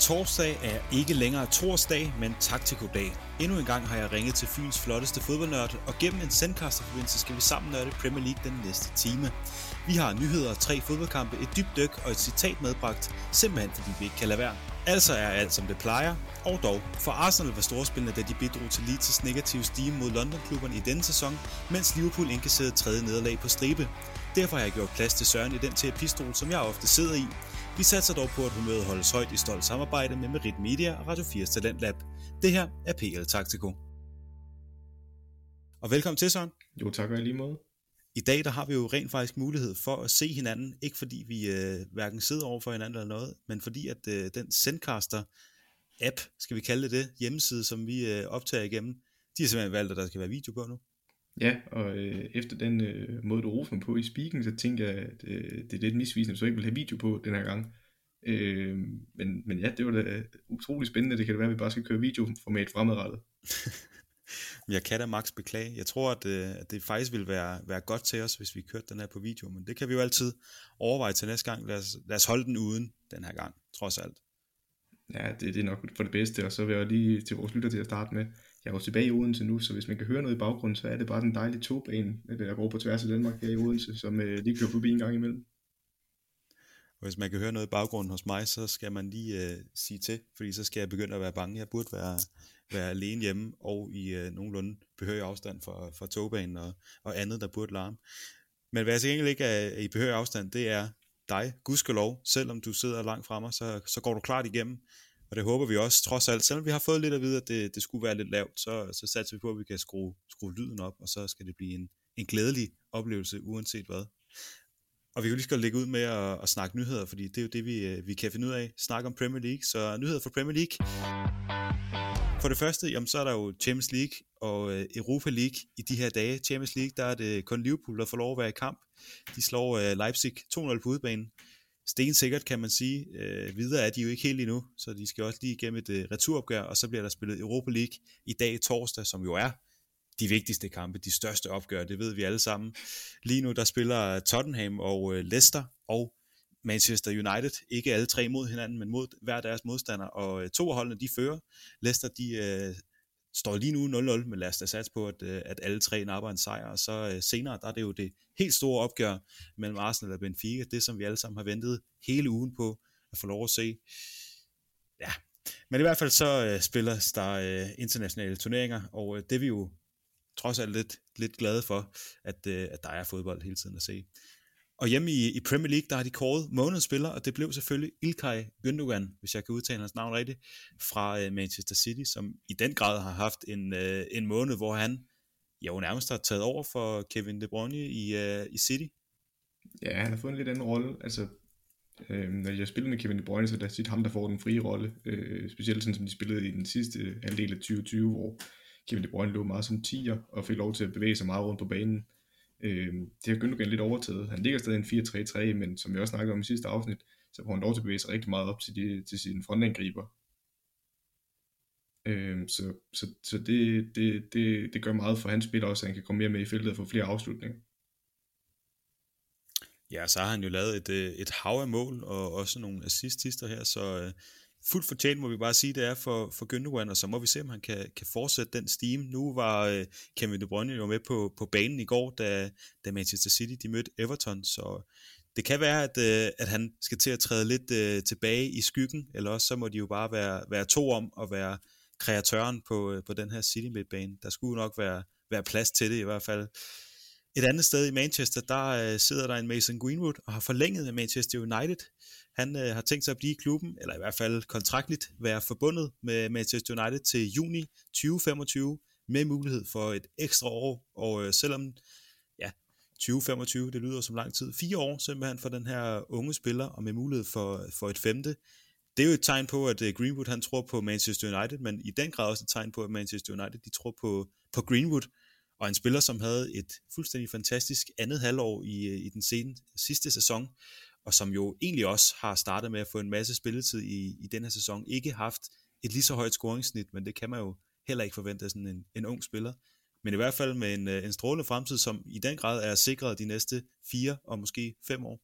Torsdag er ikke længere torsdag, men taktikodag. Endnu en gang har jeg ringet til Fyns flotteste fodboldnørd, og gennem en sendkasterforbindelse skal vi sammen nørde Premier League den næste time. Vi har nyheder, tre fodboldkampe, et dybt dyk og et citat medbragt, simpelthen fordi vi ikke kan lade være. Altså er alt som det plejer, og dog. For Arsenal var storspillende, da de bidrog til Leeds' negative stime mod London-klubberne i denne sæson, mens Liverpool indkasserede tredje nederlag på stribe. Derfor har jeg gjort plads til Søren i den terapistol, som jeg ofte sidder i. Vi satser dog på, at humøret holdes højt i stolt samarbejde med Merit Media og Radio 4's Talentlab. Det her er PL Taktiko. Og velkommen til, Søren. Jo, tak og lige måde. I dag der har vi jo rent faktisk mulighed for at se hinanden, ikke fordi vi øh, hverken sidder over for hinanden eller noget, men fordi at øh, den Sendcaster app, skal vi kalde det det, hjemmeside, som vi øh, optager igennem, de har simpelthen valgt, at der skal være video på nu. Ja, og øh, efter den øh, måde, du roser mig på i speaking, så tænker jeg, at øh, det er lidt misvisende, så jeg ikke vil have video på den her gang. Øh, men, men ja, det var da utrolig spændende. Det kan det være, at vi bare skal køre videoformat fremadrettet. jeg kan da max beklage. Jeg tror, at, øh, at det faktisk ville være, være godt til os, hvis vi kørte den her på video, men det kan vi jo altid overveje til næste gang. Lad os, lad os holde den uden den her gang, trods alt. Ja, det, det er nok for det bedste, og så vil jeg lige til vores lytter til at starte med, jeg er jo tilbage i Odense nu, så hvis man kan høre noget i baggrunden, så er det bare den dejlige togbane, øh, der går på tværs af Danmark her i Odense, som øh, lige kører forbi en gang imellem. Og hvis man kan høre noget i baggrunden hos mig, så skal man lige øh, sige til, fordi så skal jeg begynde at være bange. Jeg burde være, være alene hjemme og i øh, nogenlunde behørig afstand fra, fra togbanen og, og andet, der burde larme. Men hvad jeg til gengæld ikke er i behørig afstand, det er dig, gudskelov, selvom du sidder langt fra mig, så, så går du klart igennem. Og det håber vi også, trods alt. Selvom vi har fået lidt at vide, at det, det skulle være lidt lavt, så, så satser vi på, at vi kan skrue, skrue lyden op, og så skal det blive en, en glædelig oplevelse, uanset hvad. Og vi kan lige skal lægge ud med at, at snakke nyheder, fordi det er jo det, vi, øh, vi kan finde ud af. Snakke om Premier League. Så nyheder fra Premier League. For det første, jamen, så er der jo Champions League og øh, Europa League i de her dage. Champions League, der er det kun Liverpool, der får lov at være i kamp. De slår øh, Leipzig 2-0 på udbanen stensikkert, kan man sige. Øh, videre er de jo ikke helt endnu, så de skal også lige igennem et øh, returopgør, og så bliver der spillet Europa League i dag torsdag, som jo er de vigtigste kampe, de største opgør, det ved vi alle sammen. Lige nu der spiller Tottenham og øh, Leicester og Manchester United, ikke alle tre mod hinanden, men mod hver deres modstander, og øh, to af holdene de fører. Leicester de øh, står lige nu 0-0, men lad os da satse på, at, øh, at alle tre napper en sejr, og så øh, senere, der er det jo det helt store opgør mellem Arsenal og Benfica, det som vi alle sammen har ventet hele ugen på at få lov at se. Ja, men i hvert fald så øh, spiller der øh, internationale turneringer, og øh, det er vi jo trods alt lidt, lidt glade for, at, øh, at der er fodbold hele tiden at se. Og hjemme i, i Premier League, der har de kåret månedens spiller, og det blev selvfølgelig Ilkay Gündogan, hvis jeg kan udtale hans navn rigtigt, fra øh, Manchester City, som i den grad har haft en, øh, en måned, hvor han jo nærmest har taget over for Kevin De Bruyne i, øh, i City. Ja, han har fået en lidt anden rolle. Altså, øh, når jeg spiller med Kevin De Bruyne, så er det tit ham, der får den frie rolle. Øh, specielt sådan, som de spillede i den sidste halvdel af 2020, hvor Kevin De Bruyne lå meget som tiger og fik lov til at bevæge sig meget rundt på banen. Øh, det har Gündogan lidt overtaget. Han ligger stadig en 4-3-3, men som vi også snakkede om i sidste afsnit, så får han lov til at bevæge sig rigtig meget op til, de, til sine frontangriber. Øh, så så, så det, det, det, det gør meget for hans spil også, at han kan komme mere med i feltet og få flere afslutninger. Ja, så har han jo lavet et, øh, et hav af mål, og også nogle assistister her, så øh, fuldt fortjent, må vi bare sige, det er for, for Gündogan, og så må vi se, om han kan, kan fortsætte den steam. Nu var øh, Kevin De Bruyne jo med på, på banen i går, da, da Manchester City de mødte Everton, så det kan være, at, øh, at han skal til at træde lidt øh, tilbage i skyggen, eller også så må de jo bare være, være to om at være kreatøren på, øh, på den her City midtbane. Der skulle nok være, være plads til det i hvert fald. Et andet sted i Manchester, der øh, sidder der en Mason Greenwood og har forlænget med Manchester United. Han øh, har tænkt sig at blive i klubben, eller i hvert fald kontraktligt være forbundet med Manchester United til juni 2025, med mulighed for et ekstra år. Og øh, selvom ja, 2025, det lyder som lang tid, fire år simpelthen for den her unge spiller, og med mulighed for, for et femte. Det er jo et tegn på, at øh, Greenwood han tror på Manchester United, men i den grad også et tegn på, at Manchester United de tror på, på Greenwood, og en spiller, som havde et fuldstændig fantastisk andet halvår i, øh, i den sene, sidste sæson, og som jo egentlig også har startet med at få en masse spilletid i, i den her sæson, ikke haft et lige så højt scoringssnit, men det kan man jo heller ikke forvente af sådan en, en ung spiller. Men i hvert fald med en, øh, en strålende fremtid, som i den grad er sikret de næste fire og måske fem år.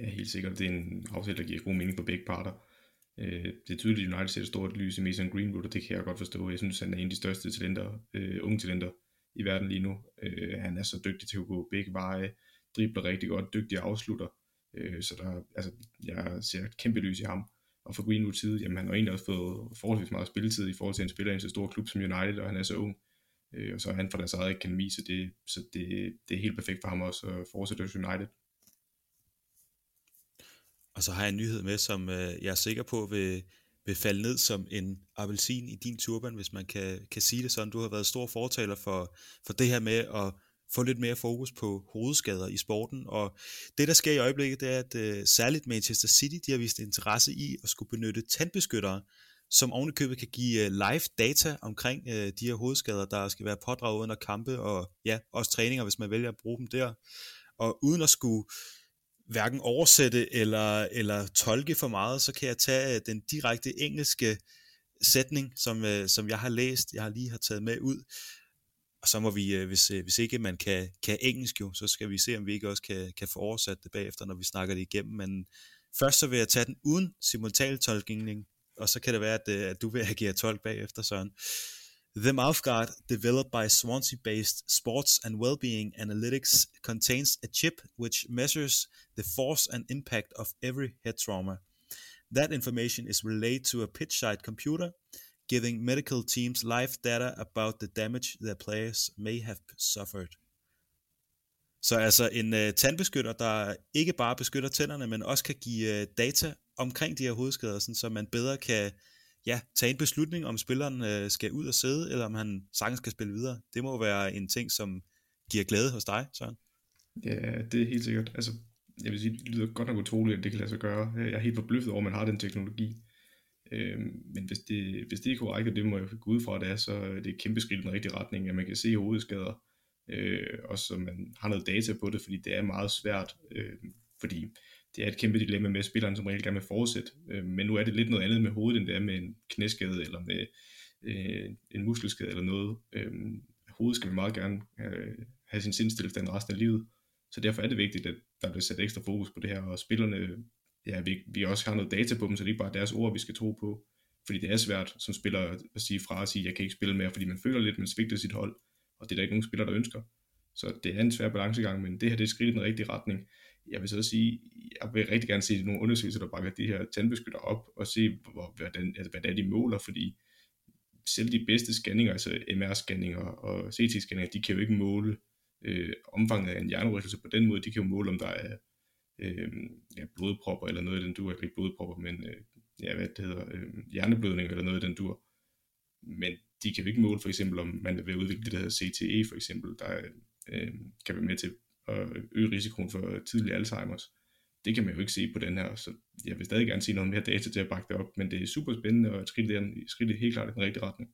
Ja, helt sikkert. Det er en aftale, der giver god mening på begge parter. Øh, det er tydeligt, at United sætter stort lys i Mason Greenwood, og det kan jeg godt forstå. Jeg synes, han er en af de største talenter, øh, unge talenter i verden lige nu. Øh, han er så dygtig til at gå begge veje, dribler rigtig godt, dygtig afslutter. Øh, så der, altså, jeg ser et kæmpe lys i ham. Og for Greenwood side, jamen han har egentlig også fået forholdsvis meget spilletid i forhold til en spiller i en så stor klub som United, og han er så ung. Øh, og så er han fra deres eget akademi, så det, så det, det er helt perfekt for ham også at fortsætte hos United. Og så har jeg en nyhed med, som øh, jeg er sikker på vil, vil falde ned som en appelsin i din turban, hvis man kan, kan sige det sådan. Du har været stor fortaler for, for det her med at få lidt mere fokus på hovedskader i sporten, og det der sker i øjeblikket, det er, at øh, særligt Manchester City, de har vist interesse i at skulle benytte tandbeskyttere, som ovenikøbet kan give øh, live data omkring øh, de her hovedskader, der skal være pådraget under kampe, og ja, også træninger, hvis man vælger at bruge dem der. Og uden at skulle hverken oversætte eller, eller tolke for meget, så kan jeg tage øh, den direkte engelske sætning, som, øh, som jeg har læst, jeg har lige har taget med ud. Og så må vi, øh, hvis, øh, hvis ikke man kan, kan engelsk jo, så skal vi se, om vi ikke også kan, kan få oversat det bagefter, når vi snakker det igennem. Men først så vil jeg tage den uden simultantolkning, og så kan det være, at, øh, at du vil agere tolk bagefter, Søren. The mouthguard, developed by Swansea-based Sports and Wellbeing Analytics, contains a chip which measures the force and impact of every head trauma. That information is relayed to a pitch-side computer, giving medical teams live data about the damage their players may have suffered. Så altså en øh, tandbeskytter, der ikke bare beskytter tænderne, men også kan give øh, data omkring de her hovedskader, sådan, så man bedre kan ja, tage en beslutning, om spilleren øh, skal ud og sidde, eller om han sagtens skal spille videre. Det må være en ting, som giver glæde hos dig, Søren. Ja, det er helt sikkert. Altså, jeg vil sige, det lyder godt nok utroligt, at det kan lade sig gøre. Jeg er helt forbløffet over, at man har den teknologi. Øh, men hvis det, hvis det er korrekt, og det må jeg gå ud fra, det er, så er det et kæmpe skridt i den rigtige retning, at man kan se hovedskader, øh, og så man har noget data på det, fordi det er meget svært, øh, fordi det er et kæmpe dilemma med, at spilleren som regel gerne vil fortsætte. Øh, men nu er det lidt noget andet med hovedet, end det er med en knæskade, eller med øh, en muskelskade eller noget. Øh, hovedet skal vi meget gerne øh, have sin sindstilstand resten af livet. Så derfor er det vigtigt, at der bliver sat ekstra fokus på det her, og spillerne, ja, vi, vi også har noget data på dem, så det er ikke bare deres ord, vi skal tro på. Fordi det er svært som spiller at sige fra og sige, jeg kan ikke spille mere, fordi man føler lidt, man svigter sit hold, og det er der ikke nogen spiller, der ønsker. Så det er en svær balancegang, men det her det er skridt i den rigtige retning jeg vil så sige, jeg vil rigtig gerne se nogle undersøgelser, der bakker de her tandbeskytter op, og se, hvor, hvordan, altså, hvad det er, de måler, fordi selv de bedste scanninger, altså MR-scanninger og CT-scanninger, de kan jo ikke måle øh, omfanget af en hjernerystelse på den måde, de kan jo måle, om der er øh, ja, blodpropper eller noget i den dur, ikke blodpropper, men øh, ja, hvad det hedder, øh, hjerneblødning eller noget i den dur. Men de kan jo ikke måle for eksempel, om man vil udvikle det, der hedder CTE for eksempel, der øh, kan være med til at øge risikoen for tidlig Alzheimer's. Det kan man jo ikke se på den her, så jeg vil stadig gerne se noget mere data til at bakke det op, men det er super spændende og skridt, et skridt helt klart i den rigtige retning.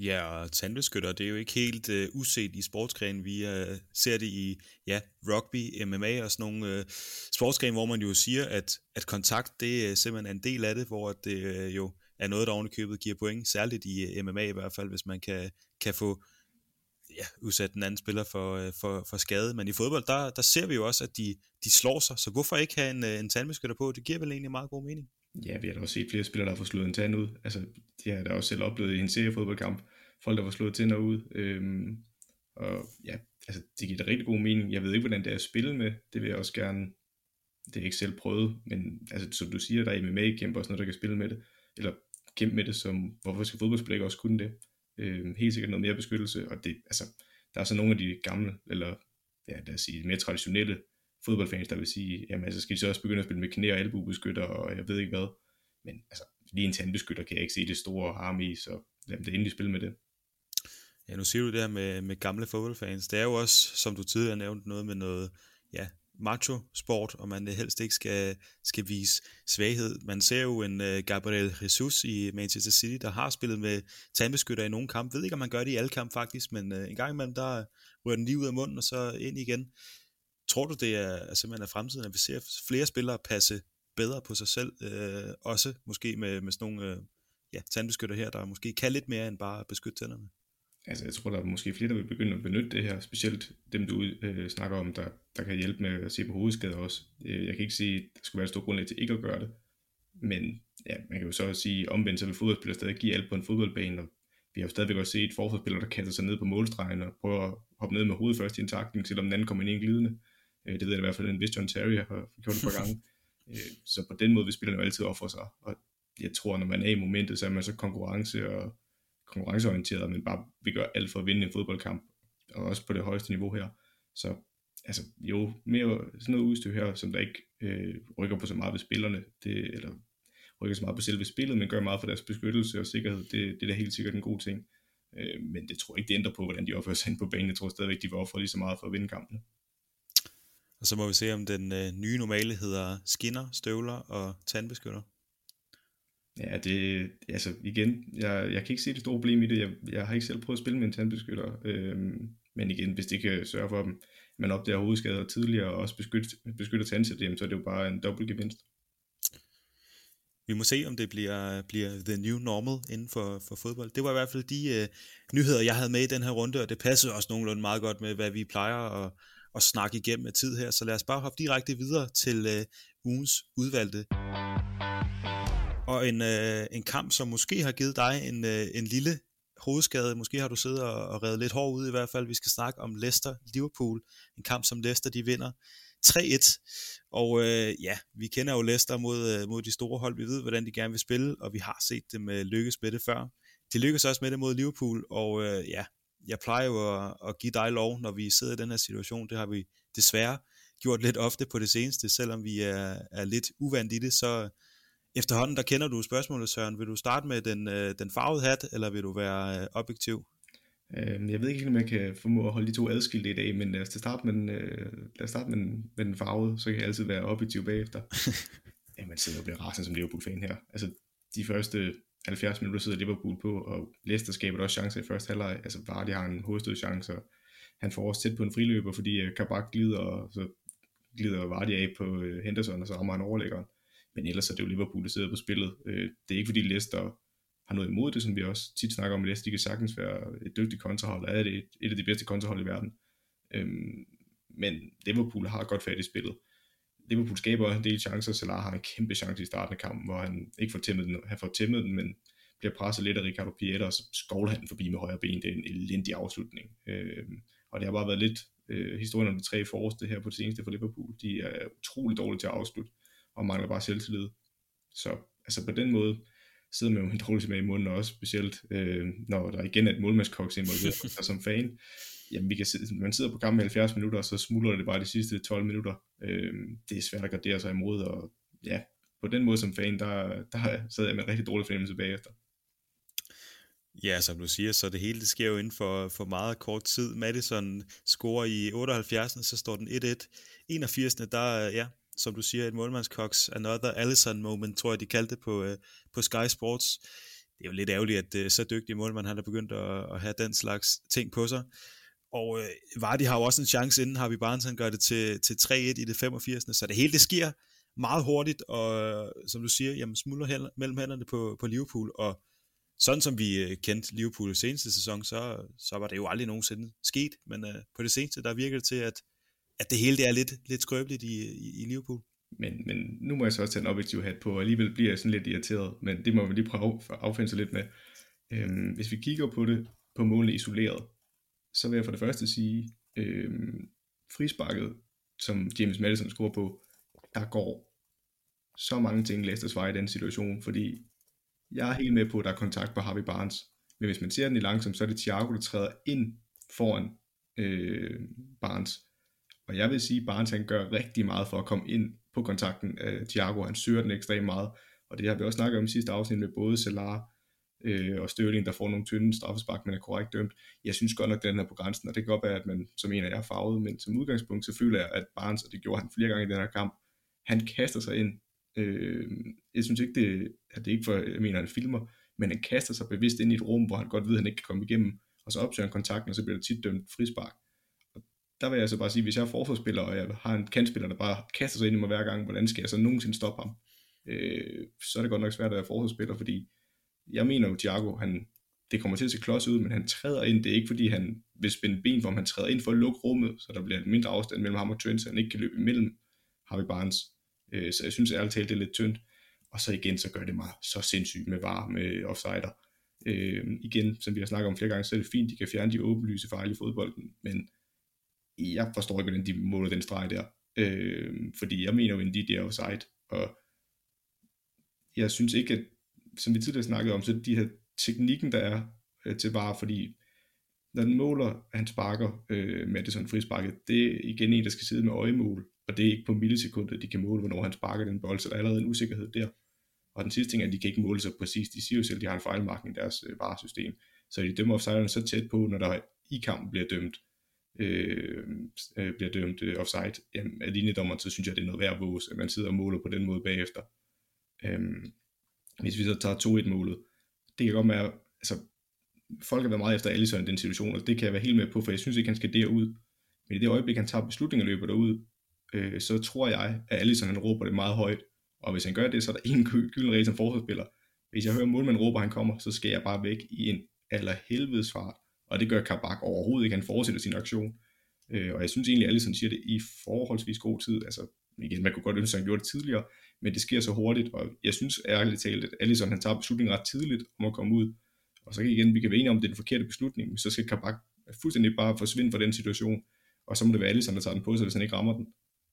Ja, og tandbeskytter, det er jo ikke helt øh, uset i sportsgrenen. Vi øh, ser det i ja, rugby, MMA og sådan nogle øh, sportsgrene, hvor man jo siger, at, at kontakt, det øh, er simpelthen en del af det, hvor det øh, jo er noget, der ovenikøbet giver point, særligt i øh, MMA i hvert fald, hvis man kan, kan få ja, udsat den anden spiller for, øh, for, for skade. Men i fodbold, der, der ser vi jo også, at de, de slår sig. Så hvorfor ikke have en, øh, en tandbeskytter på? Det giver vel egentlig meget god mening. Ja, vi har da også set flere spillere, der har fået slået en tand ud. Altså, det har da også selv oplevet i en seriefodboldkamp, folk, der har slået tænder ud. Øhm, og ja, altså, det giver da rigtig god mening. Jeg ved ikke, hvordan det er at spille med. Det vil jeg også gerne, det er ikke selv prøvet, men altså, som du siger, der er MMA-kæmper også noget, der kan spille med det. Eller kæmpe med det, som, hvorfor skal fodboldspillere også kunne det? Øhm, helt sikkert noget mere beskyttelse, og det, altså, der er så nogle af de gamle, eller ja, lad os sige, mere traditionelle fodboldfans, der vil sige, jamen altså, skal de så også begynde at spille med knæ- og albubeskytter, og jeg ved ikke hvad. Men altså, lige en tandbeskytter kan jeg ikke se det store arm i, så lad dem det endelig spille med det. Ja, nu siger du det her med, med gamle fodboldfans. Det er jo også, som du tidligere nævnte, noget med noget ja, macho-sport, og man helst ikke skal, skal vise svaghed. Man ser jo en uh, Gabriel Jesus i Manchester City, der har spillet med tandbeskytter i nogle kampe. Jeg ved ikke, om man gør det i alle kampe faktisk, men uh, en gang imellem, der rører den lige ud af munden, og så ind igen. Tror du, det er altså, simpelthen er fremtiden, at vi ser flere spillere passe bedre på sig selv, øh, også måske med, med sådan nogle øh, ja, tandbeskytter her, der måske kan lidt mere end bare beskytte tænderne? altså jeg tror, der er måske flere, der vil begynde at benytte det her, specielt dem, du øh, snakker om, der, der kan hjælpe med at se på hovedskader også. Øh, jeg kan ikke sige, at der skulle være et stort grundlag til ikke at gøre det, men ja, man kan jo så sige, omvendt så vil fodboldspillere stadig give alt på en fodboldbane, og vi har jo stadigvæk også set forsvarsspillere, der kaster sig ned på målstregen og prøver at hoppe ned med hovedet først i en takning, selvom den anden kommer ind i en glidende. Øh, det ved jeg i hvert fald, at en vis John Terry har gjort et par gange. Øh, så på den måde vil spillerne jo altid ofre sig, og jeg tror, når man er i momentet, så er man så konkurrence og konkurrenceorienteret, men bare vil gøre alt for at vinde en fodboldkamp, og også på det højeste niveau her. Så altså, jo mere sådan noget udstyr her, som der ikke øh, rykker på så meget ved spillerne, det, eller rykker så meget på selve spillet, men gør meget for deres beskyttelse og sikkerhed, det, det er da helt sikkert en god ting. Øh, men det tror jeg ikke, det ændrer på, hvordan de opfører sig ind på banen. Jeg tror stadigvæk, de vil ofre lige så meget for at vinde kampene. Og så må vi se, om den øh, nye normale hedder skinner, støvler og tandbeskytter. Ja, det, altså igen, jeg, jeg kan ikke se det store problem i det. Jeg, jeg har ikke selv prøvet at spille med en tandbeskytter. Øhm, men igen, hvis det kan sørge for, at man opdager hovedskader tidligere og også beskytter, beskytter tandsæt, så er det jo bare en dobbelt gevinst. Vi må se, om det bliver, bliver the new normal inden for, for fodbold. Det var i hvert fald de øh, nyheder, jeg havde med i den her runde, og det passede også nogenlunde meget godt med, hvad vi plejer at, at snakke igennem med tid her. Så lad os bare hoppe direkte videre til øh, ugens udvalgte. Og en, øh, en kamp, som måske har givet dig en, øh, en lille hovedskade. Måske har du siddet og, og reddet lidt hård ud i hvert fald. Vi skal snakke om Leicester-Liverpool. En kamp, som Leicester de vinder 3-1. Og øh, ja, vi kender jo Leicester mod, øh, mod de store hold. Vi ved, hvordan de gerne vil spille, og vi har set dem øh, lykkes med det før. De lykkes også med det mod Liverpool, og øh, ja, jeg plejer jo at, at give dig lov, når vi sidder i den her situation. Det har vi desværre gjort lidt ofte på det seneste, selvom vi er, er lidt uvant i det, så efterhånden, der kender du spørgsmålet, Søren. Vil du starte med den, øh, den farvede hat, eller vil du være øh, objektiv? Øh, jeg ved ikke, om jeg kan formå at holde de to adskilte i dag, men lad os starte med den, øh, lad os starte med den, med den farvede, så kan jeg altid være objektiv bagefter. ja, man sidder og bliver rasende som Liverpool-fan her. Altså, de første 70 minutter sidder Liverpool på, og Leicester skaber også chancer i første halvleg. Altså, Vardy har en hovedstødchance, og han får også tæt på en friløber, fordi øh, Kabak glider, og så glider Vardy af på øh, Henderson, og så rammer han overlæggeren. Men ellers er det jo Liverpool, der sidder på spillet. Øh, det er ikke fordi Leicester har noget imod det, som vi også tit snakker om, at Leicester kan sagtens være et dygtigt kontrahold, er det et, et af de bedste kontrahold i verden. Øhm, men Liverpool har godt fat i spillet. Liverpool skaber en del chancer, Salah har en kæmpe chance i starten af kampen, hvor han ikke får tæmmet den, han får tæmmet den, men bliver presset lidt af Ricardo Pieta, og så skovler han forbi med højre ben. Det er en elendig afslutning. Øhm, og det har bare været lidt øh, historien om de tre forreste her på det seneste for Liverpool. De er utrolig dårlige til at afslutte, og mangler bare selvtillid. Så altså på den måde, sidder man jo en dårlig smag i munden også, specielt øh, når der igen er et målmandskoks involveret, og som fan, jamen vi kan sidde, man sidder på kampen i 70 minutter, og så smuldrer det bare de sidste 12 minutter. Øh, det er svært at gardere sig imod, og ja, på den måde som fan, der, der sad jeg med en rigtig dårlig fornemmelse bagefter. Ja, som du siger, så det hele det sker jo inden for, for meget kort tid. Madison scorer i 78, så står den 1-1. 81. der, ja, som du siger, et målmandskoks, another Allison moment, tror jeg, de kaldte det på, øh, på Sky Sports. Det er jo lidt ærgerligt, at øh, så dygtig målmand han er begyndt at, at have den slags ting på sig. Og øh, Vardy har jo også en chance inden, har vi Barnes, han gør det til, til 3-1 i det 85. Så det hele det sker meget hurtigt, og øh, som du siger, jamen smuldrer mellem hænderne på, på Liverpool, og sådan som vi øh, kendte Liverpool i seneste sæson, så, så var det jo aldrig nogensinde sket, men øh, på det seneste, der virker det til, at at det hele det er lidt, lidt skrøbeligt i, i, i Liverpool. Men, men nu må jeg så også tage en objektiv hat på, og alligevel bliver jeg sådan lidt irriteret, men det må vi lige prøve at affinde sig lidt med. Øhm, hvis vi kigger på det på målene isoleret, så vil jeg for det første sige, øh, frisparket, som James Madison scorer på, der går så mange ting Leicesters vej i den situation, fordi jeg er helt med på, at der er kontakt på Harvey Barnes, men hvis man ser den i langsomt, så er det Thiago, der træder ind foran øh, Barnes, og jeg vil sige, at Barnes han gør rigtig meget for at komme ind på kontakten af Thiago. Han søger den ekstremt meget. Og det har vi også snakket om i sidste afsnit med både Salah øh, og Sterling, der får nogle tynde straffespark, men er korrekt dømt. Jeg synes godt nok, at den er på grænsen, og det kan godt være, at man som en af jer er farvet, men som udgangspunkt, så føler jeg, at Barnes, og det gjorde han flere gange i den her kamp, han kaster sig ind. Øh, jeg synes ikke, det, at det er ikke for, jeg mener, han filmer, men han kaster sig bevidst ind i et rum, hvor han godt ved, at han ikke kan komme igennem, og så opsøger han kontakten, og så bliver der tit dømt frispark der vil jeg så bare sige, hvis jeg er forsvarsspiller, og jeg har en kantspiller, der bare kaster sig ind i mig hver gang, hvordan skal jeg så nogensinde stoppe ham? Øh, så er det godt nok svært at være forsvarsspiller, fordi jeg mener jo, Thiago, han, det kommer til at se klods ud, men han træder ind, det er ikke fordi han vil spænde ben for ham, han træder ind for at lukke rummet, så der bliver en mindre afstand mellem ham og Trent, så han ikke kan løbe imellem Harvey Barnes. Øh, så jeg synes ærligt talt, det er lidt tyndt. og så igen, så gør det mig så sindssygt med var med offsider. Øh, igen, som vi har snakket om flere gange, så er det fint, de kan fjerne de åbenlyse fejl i fodbolden, men jeg forstår ikke, hvordan de måler den streg der. Øh, fordi jeg mener jo, at de er offside, og jeg synes ikke, at, som vi tidligere snakkede om, så de her teknikken, der er øh, til bare, fordi når den måler, at han sparker øh, Madison frisparket, det er igen en, der skal sidde med øjemål, og det er ikke på millisekunder, de kan måle, hvornår han sparker den bold, så der er allerede en usikkerhed der. Og den sidste ting er, at de kan ikke måle sig præcis. De siger jo selv, at de har en fejlmarkning i deres øh, varesystem. Så de dømmer offside så tæt på, når der i kampen bliver dømt, øh, øh, bliver dømt øh, offside jamen, af linjedommeren, så synes jeg, det er noget værd vås, at man sidder og måler på den måde bagefter. Øh, hvis vi så tager 2-1 målet, det kan godt være, altså folk har været meget efter Allison i den situation, og det kan jeg være helt med på, for jeg synes ikke, han skal derud. Men i det øjeblik, han tager beslutningen og løber derud, øh, så tror jeg, at Allison han råber det meget højt, og hvis han gør det, så er der en gylden regel som forsvarsspiller. Hvis jeg hører målmanden råber, han kommer, så skal jeg bare væk i en allerhelvedes fart. Og det gør Kabak overhovedet ikke. Han fortsætter sin aktion. Øh, og jeg synes egentlig, at Allison siger det i forholdsvis god tid. Altså, igen, man kunne godt ønske, at han gjorde det tidligere, men det sker så hurtigt, og jeg synes ærligt talt, at Allison han tager beslutningen ret tidligt om at komme ud. Og så kan igen, vi kan være enige om, at det er den forkerte beslutning, men så skal Kabak fuldstændig bare forsvinde fra den situation, og så må det være Allison, der tager den på sig, hvis han ikke rammer den.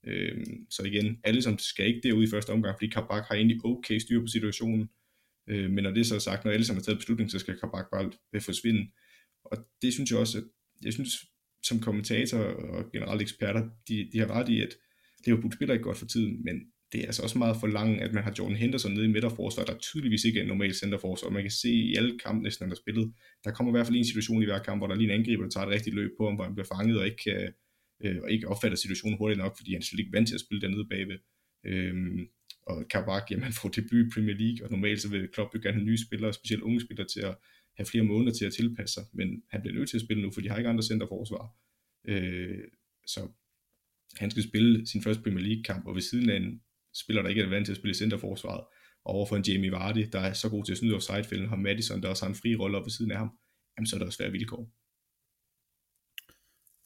Øh, så igen, Allison skal ikke derud i første omgang, fordi Kabak har egentlig okay styr på situationen. Øh, men når det så er sagt, når Allison har taget beslutningen, så skal Kabak bare øh, forsvinde. Og det synes jeg også, at jeg synes som kommentator og generelt eksperter, de, de har ret i, at Liverpool spiller ikke godt for tiden, men det er altså også meget for langt, at man har Jordan Henderson nede i midterforsvaret, der tydeligvis ikke er en normal centerforsvar. Man kan se i alle kampe næsten, han har spillet, der kommer i hvert fald en situation i hver kamp, hvor der lige en angriber, der tager et rigtigt løb på ham, hvor han bliver fanget og ikke kan, øh, og ikke opfatter situationen hurtigt nok, fordi han slet ikke vant til at spille dernede bagved. Øhm, og Kabak, jamen han får debut i Premier League, og normalt så vil Klopp jo gerne have nye spillere, specielt unge spillere til at have flere måneder til at tilpasse sig, men han bliver nødt til at spille nu, for de har ikke andre centerforsvar. Øh, så han skal spille sin første Premier League kamp, og ved siden af en spiller, der ikke er vant til at spille centerforsvaret, og overfor en Jamie Vardy, der er så god til at snyde offside-fælden, har Madison, der også har en fri rolle op ved siden af ham, jamen så er der også svære vilkår.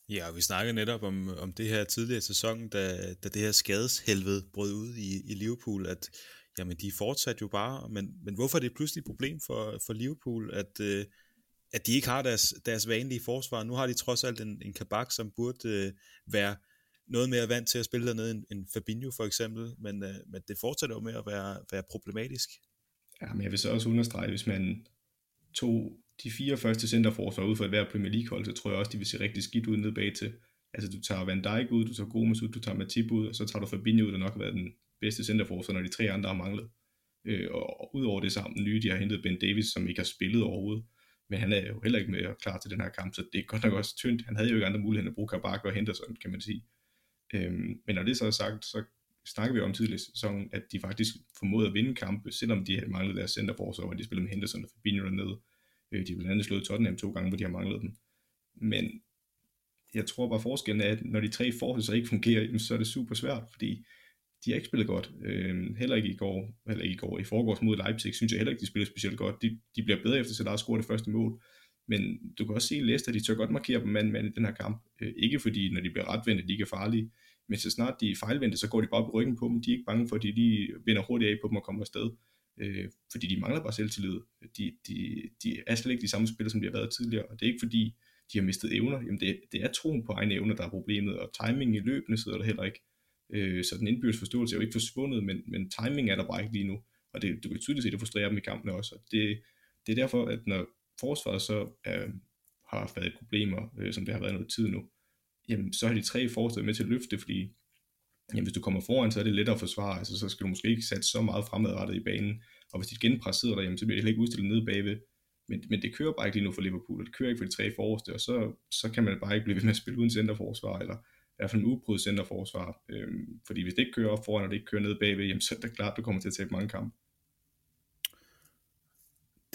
Ja, og vi snakkede netop om, om det her tidligere sæson, da, da det her skadeshelvede brød ud i, i Liverpool, at jamen, de fortsatte jo bare, men, men hvorfor er det pludselig et problem for, for Liverpool, at, øh, at de ikke har deres, deres vanlige forsvar? Nu har de trods alt en, en kabak, som burde øh, være noget mere vant til at spille dernede end, end Fabinho for eksempel, men, øh, men det fortsætter jo med at være, være problematisk. Ja, men jeg vil så også understrege, hvis man tog de fire første centerforsvar ud for et hver Premier League hold, så tror jeg også, de vil se rigtig skidt ud ned bag til. Altså du tager Van Dijk ud, du tager Gomes ud, du tager Matip ud, og så tager du Fabinho ud, der nok har været den bedste centerforsvar, når de tre andre har manglet. Øh, og, udover det så har den nye, de har hentet Ben Davis, som ikke har spillet overhovedet. Men han er jo heller ikke med klar til den her kamp, så det er godt nok også tyndt. Han havde jo ikke andre muligheder at bruge Kabak og Henderson, kan man sige. Øhm, men når det så er sagt, så snakker vi om tidligere sæson, at de faktisk formåede at vinde kampe, selvom de havde manglet deres centerforsvar, og de spillede med Henderson og Fabinho dernede. Øh, de har blandt andet slået Tottenham to gange, hvor de har manglet dem. Men jeg tror bare forskellen er, at når de tre forsvar ikke fungerer, så er det super svært, fordi de har ikke spillet godt. Øh, heller ikke i går, heller ikke i går. I forgårs mod Leipzig, synes jeg heller ikke, de spillede specielt godt. De, de bliver bedre efter, så der scoret det første mål. Men du kan også se, at Leicester, de tør godt markere dem mand mand i den her kamp. Øh, ikke fordi, når de bliver retvendte, de ikke er farlige, men så snart de er fejlvendte, så går de bare på ryggen på dem. De er ikke bange for, at de lige vinder hurtigt af på dem og kommer afsted øh, fordi de mangler bare selvtillid. De, de, de er slet ikke de samme spillere, som de har været tidligere, og det er ikke fordi, de har mistet evner. Jamen det, det er troen på egne evner, der er problemet, og timing i løbende sidder der heller ikke. Øh, så den indbyrdes forståelse er jo ikke forsvundet, men, men timing er der bare ikke lige nu. Og det, du kan tydeligt se, at det frustrerer dem i kampene også. Og det, det er derfor, at når forsvaret så øh, har været problemer, øh, som det har været noget tid nu, jamen så har de tre forsvaret med til at løfte, fordi jamen, hvis du kommer foran, så er det lettere at forsvare, altså, så skal du måske ikke sætte så meget fremadrettet i banen, og hvis dit genpres sidder der, jamen, så bliver det heller ikke udstillet nede bagved, men, men det kører bare ikke lige nu for Liverpool, og det kører ikke for de tre forreste, og så, så kan man bare ikke blive ved med at spille uden centerforsvar, eller i hvert fald en uprøvet centerforsvar, øhm, fordi hvis det ikke kører op foran, og det ikke kører ned bagved, jamen, så er det klart, at du kommer til at tabe mange kampe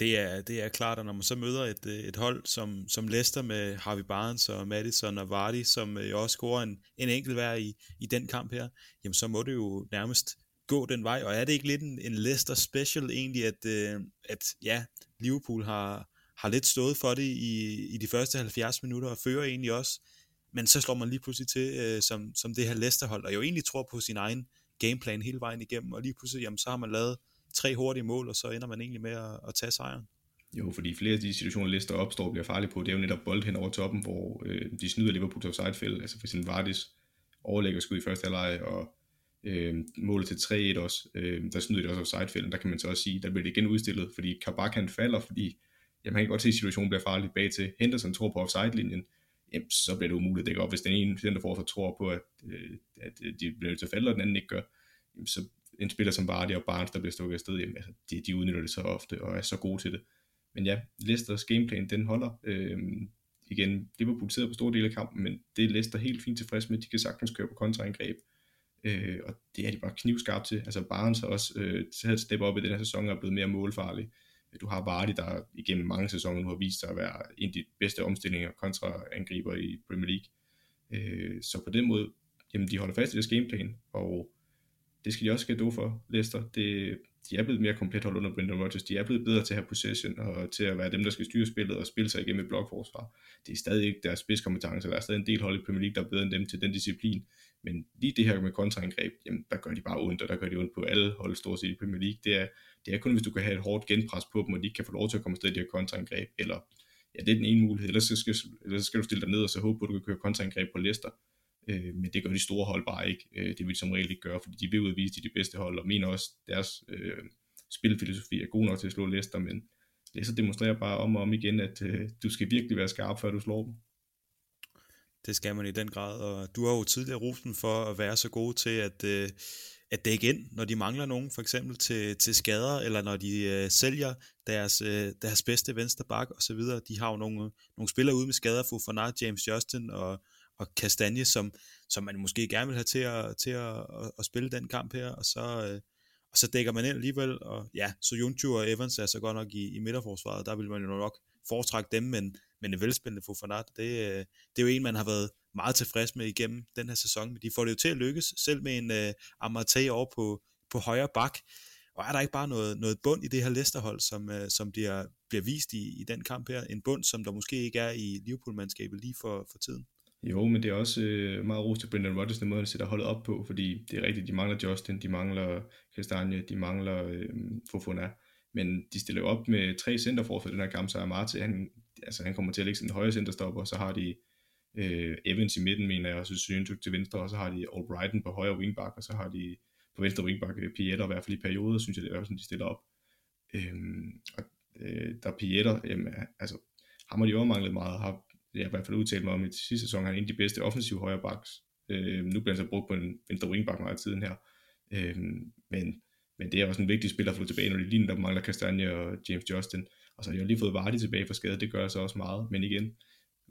det er, det er klart, at når man så møder et, øh, et hold som, som Leicester med Harvey Barnes og Madison og Vardy, som øh, jo også scorer en, en enkelt hver i, i den kamp her, jamen så må det jo nærmest gå den vej, og er det ikke lidt en, en Leicester special egentlig, at, øh, at ja, Liverpool har, har lidt stået for det i, i de første 70 minutter, og fører egentlig også, men så slår man lige pludselig til øh, som, som det her Leicester-hold, og jo egentlig tror på sin egen gameplan hele vejen igennem, og lige pludselig, jamen så har man lavet tre hurtige mål, og så ender man egentlig med at, at tage sejren. Jo, fordi flere af de situationer, Leicester opstår bliver farlige på, det er jo netop bold hen over toppen, hvor øh, de snyder Liverpool til offside altså for eksempel Vardis overlægger skud i første halvleg, og øh, målet til 3-1 også, øh, der snyder de også offside der kan man så også sige, der bliver det igen udstillet, fordi Kabak han falder, fordi jamen, han kan godt se, at situationen bliver farlig bag til. Henderson tror på offside-linjen, jamen, så bliver det umuligt at dække op. Hvis den ene centerforsvar tror på, at, øh, at øh, de bliver nødt til at falde, og den anden ikke gør, jamen, så en spiller som Vardy og Barnes, der bliver stukket afsted, jamen, altså, de, de udnytter det så ofte, og er så gode til det. Men ja, Leicesters gameplan, den holder. Øhm, igen, Liverpool sidder på store dele af kampen, men det er Leicester helt fint tilfreds med. De kan sagtens køre på kontraangreb. Øh, og det er de bare knivskarpt til. Altså Barnes har også øh, taget et step op i den her sæson og er blevet mere målfarlig. Du har Vardy, der igennem mange sæsoner nu har vist sig at være en af de bedste omstillinger og kontraangriber i Premier League. Øh, så på den måde, jamen de holder fast i deres gameplan, og det skal de også have for, Leicester. Det, de er blevet mere komplet hold under Brendan Rodgers. De er blevet bedre til at have possession og til at være dem, der skal styre spillet og spille sig igennem et blokforsvar. Det er stadig ikke deres spidskompetence. Der er stadig en del hold i Premier League, der er bedre end dem til den disciplin. Men lige det her med kontraangreb, jamen, der gør de bare ondt, og der gør de ondt på alle hold stort set i Premier League. Det er, det er kun, hvis du kan have et hårdt genpres på dem, og de ikke kan få lov til at komme afsted i de her kontraangreb. Eller, ja, det er den ene mulighed. Ellers så skal, ellers skal du stille dig ned og så håbe på, at du kan køre kontraangreb på Leicester. Øh, men det gør de store hold bare ikke. Øh, det vil de som regel ikke gøre, fordi de vil udvise de, de bedste hold, og mener også, deres øh, spilfilosofi er god nok til at slå Leicester, men Leicester demonstrerer bare om og om igen, at øh, du skal virkelig være skarp, før du slår dem. Det skal man i den grad, og du har jo tidligere rosen for at være så god til at, øh, at dække ind, når de mangler nogen, for eksempel til, til skader, eller når de øh, sælger deres, øh, deres bedste venstre bak og så videre. De har jo nogle, nogle spillere ude med skader, Fofana, James Justin og, og Kastanje, som, som man måske gerne vil have til at, til at, at, at spille den kamp her, og så, øh, og så dækker man ind alligevel, og ja, så Junju og Evans er så godt nok i, i midterforsvaret, der vil man jo nok foretrække dem, men, men en velspillende Fofanat, det, øh, det er jo en, man har været meget tilfreds med igennem den her sæson, men de får det jo til at lykkes, selv med en øh, Amartey over på, på højre bak, og er der ikke bare noget, noget bund i det her Leicester-hold, som, øh, som bliver, bliver vist i, i den kamp her? En bund, som der måske ikke er i Liverpool-mandskabet lige for, for tiden? Jo, men det er også øh, meget ros til Brendan Rodgers, den måde, han sætter holdet op på, fordi det er rigtigt, de mangler Justin, de mangler Kastanje, de mangler øh, Fofona, men de stiller op med tre centerforsvar i den her kamp, så er Marte, han, altså, han kommer til at lægge sin højre centerstopper, og så har de øh, Evans i midten, mener jeg, og så Syntuk til venstre, og så har de Albrighton på højre wingback, og så har de på venstre wingback øh, Pieter, i hvert fald i perioder, synes jeg, det er sådan, de stiller op. Øhm, og øh, der Pieter, jamen, altså, ham har de også manglet meget, har jeg i hvert fald udtalt mig om i sidste sæson, han er en af de bedste offensive højre backs. Øh, nu bliver han så brugt på en venstre wingback meget tiden her. Øh, men, men det er også en vigtig spiller at få tilbage, når de ligner, der mangler Kastanje og James Justin. Og så har jeg lige fået Vardy tilbage fra skade, det gør så også meget. Men igen,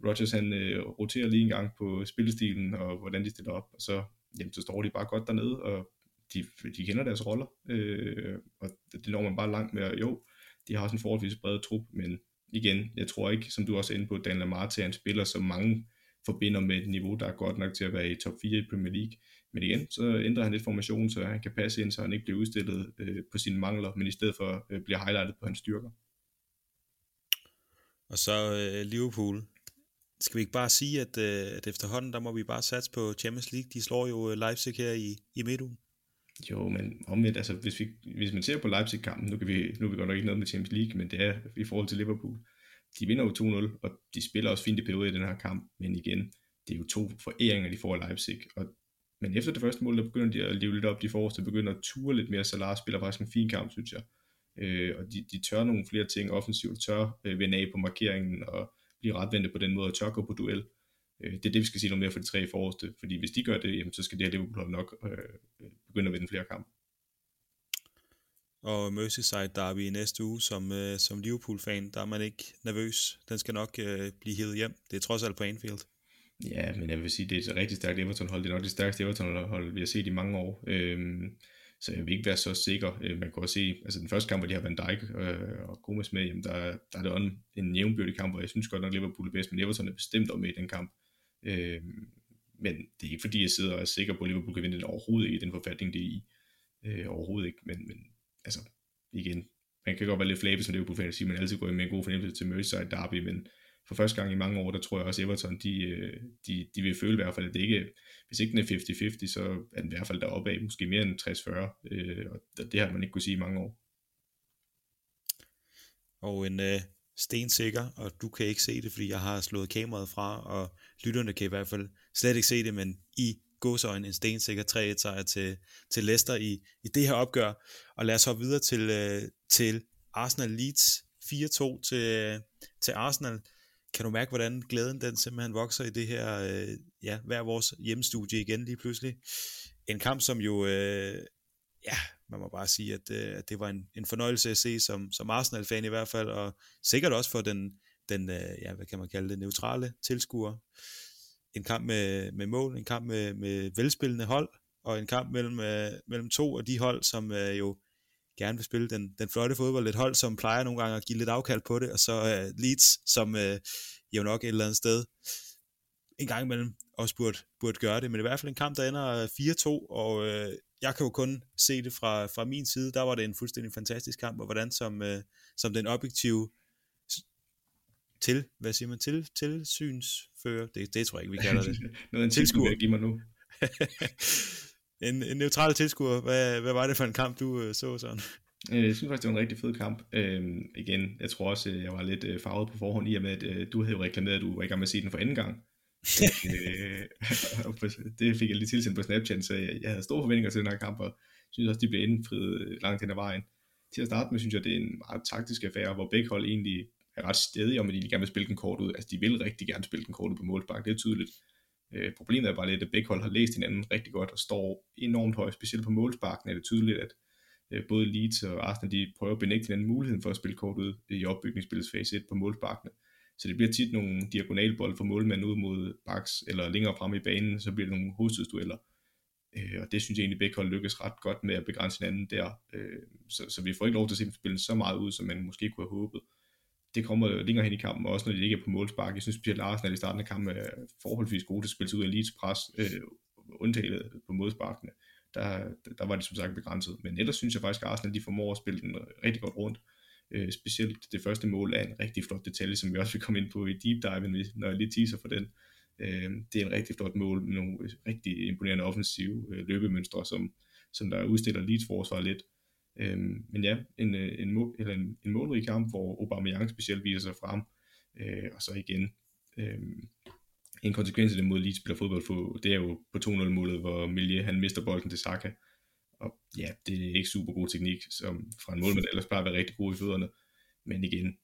Rodgers han øh, roterer lige en gang på spillestilen og hvordan de stiller op, og så, jamen, så står de bare godt dernede, og de, de kender deres roller, øh, og det når man bare langt med, jo, de har også en forholdsvis bred trup, men igen, jeg tror ikke, som du også er inde på, Dan Lamar til en spiller, som mange forbinder med et niveau, der er godt nok til at være i top 4 i Premier League. Men igen, så ændrer han lidt formation, så han kan passe ind, så han ikke bliver udstillet øh, på sine mangler, men i stedet for øh, bliver highlightet på hans styrker. Og så øh, Liverpool. Skal vi ikke bare sige, at, øh, at efterhånden, der må vi bare satse på Champions League. De slår jo øh, Leipzig her i, i midtugen. Jo, men omvendt, altså hvis, vi, hvis man ser på Leipzig-kampen, nu, kan vi, nu er vi godt nok ikke noget med Champions League, men det er i forhold til Liverpool. De vinder jo 2-0, og de spiller også fint i periode i den her kamp, men igen, det er jo to foræringer, de får af Leipzig. Og, men efter det første mål, der begynder de at leve lidt op, de forreste begynder at ture lidt mere. så Lars spiller faktisk en fin kamp, synes jeg. Øh, og de, de tør nogle flere ting offensivt, tør øh, vende af på markeringen, og blive retvendte på den måde, og tør gå på duel. Øh, det er det, vi skal sige noget mere for de tre forreste, fordi hvis de gør det, jamen, så skal det her Liverpool nok øh, begynde at vinde flere kampe. Og Merseyside Derby i næste uge, som, øh, som Liverpool-fan, der er man ikke nervøs. Den skal nok øh, blive hævet hjem. Det er trods alt på Anfield. Ja, men jeg vil sige, det er et rigtig stærkt Everton-hold. Det er nok det stærkeste Everton-hold, vi har set i mange år. Øhm, så jeg vil ikke være så sikker. Øh, man kan også se, altså den første kamp, hvor de har Van Dijk øh, og Gomes med, jamen der, der er det en, en jævnbyrdig kamp, hvor jeg synes godt nok, Liverpool er bedst, men Everton er bestemt også med i den kamp. Øh, men det er ikke fordi, jeg sidder og er sikker på, at Liverpool kan vinde den overhovedet ikke i den forfatning, det er i. Øh, overhovedet ikke, men, men altså, igen, man kan godt være lidt flabet som Liverpool-fan og sige, at man altid går med en god fornemmelse til Merseyside Derby, men for første gang i mange år, der tror jeg også, Everton, de, øh, de, de vil føle i hvert fald, at det ikke, hvis ikke den er 50-50, så er den i hvert fald deroppe af, måske mere end 60-40, øh, og det har man ikke kunne sige i mange år. og en øh, stensikker, og du kan ikke se det, fordi jeg har slået kameraet fra, og lytterne kan i hvert fald slet ikke se det, men i godsøjne en stensikker 3-1 sejr til, til Leicester i, i det her opgør. Og lad os hoppe videre til, øh, til Arsenal Leeds 4-2 til, til Arsenal. Kan du mærke, hvordan glæden den simpelthen vokser i det her, øh, ja, hver vores hjemmestudie igen lige pludselig? En kamp, som jo, øh, ja, man må bare sige, at, øh, at det var en, en fornøjelse at se som, som Arsenal-fan i hvert fald, og sikkert også for den, den øh, ja, hvad kan man kalde det, neutrale tilskuer. En kamp med, med mål, en kamp med, med velspillende hold, og en kamp mellem, øh, mellem to af de hold, som øh, jo gerne vil spille den, den flotte fodbold. Et hold, som plejer nogle gange at give lidt afkald på det, og så øh, Leeds, som øh, jo nok et eller andet sted en gang imellem også burde, burde gøre det. Men i hvert fald en kamp, der ender øh, 4-2, og øh, jeg kan jo kun se det fra, fra min side. Der var det en fuldstændig fantastisk kamp, og hvordan som, uh, som den objektive til, hvad siger man, til, tilsynsfører, det, det tror jeg ikke, vi kalder det. Noget en tilskuer, give mig nu. en, en neutral tilskuer, hvad, hvad var det for en kamp, du øh, så sådan? Øh, jeg synes faktisk, det var en rigtig fed kamp. Øhm, igen, jeg tror også, jeg var lidt øh, farvet på forhånd i og med, at øh, du havde jo reklameret, at du var i gang med at se den for anden gang. Øh, det fik jeg lige tilsendt på Snapchat, så jeg, jeg havde store forventninger til den her kamp, og synes også, de blev indfriet øh, langt hen ad vejen. Til at starte med, synes jeg, det er en meget taktisk affære, hvor begge hold egentlig er ret stedige om, at de gerne vil spille den kort ud. Altså, de vil rigtig gerne spille den kort ud på målspark, det er tydeligt. Øh, problemet er bare lidt, at begge hold har læst hinanden rigtig godt og står enormt højt, specielt på målsparken er det tydeligt, at øh, både Leeds og Arsenal de prøver at benægte hinanden muligheden for at spille kort ud i opbygningsspillets fase 1 på målsparkene. Så det bliver tit nogle diagonalbold for målmanden ud mod baks, eller længere frem i banen, så bliver det nogle hovedstødsdueller. Øh, og det synes jeg egentlig, begge hold lykkes ret godt med at begrænse hinanden der. Øh, så, så vi får ikke lov til at se dem spille så meget ud, som man måske kunne have håbet det kommer længere hen i kampen, også når de ikke er på målspark. Jeg synes Pierre Larsen er i starten af kampen er forholdsvis gode til at spille sig ud af Leeds pres, øh, undtaget på målsparkene. Der, der var det som sagt begrænset. Men ellers synes jeg faktisk, at Arsenal de formår at spille den rigtig godt rundt. Øh, specielt det første mål er en rigtig flot detalje, som vi også vil komme ind på i deep dive, når jeg lige teaser for den. Øh, det er en rigtig flot mål med nogle øh, rigtig imponerende offensive øh, løbemønstre, som, som der udstiller Leeds forsvar lidt. Øhm, men ja, en, øh, en, mål, eller en, en målrig kamp, hvor Aubameyang specielt viser sig frem, øh, og så igen, øh, en konsekvens af det mod Leeds spiller fodbold, for, det er jo på 2-0-målet, hvor Milje han mister bolden til Saka, og ja, det er ikke super god teknik, som fra en målmand ellers bare være rigtig god i fødderne, men igen,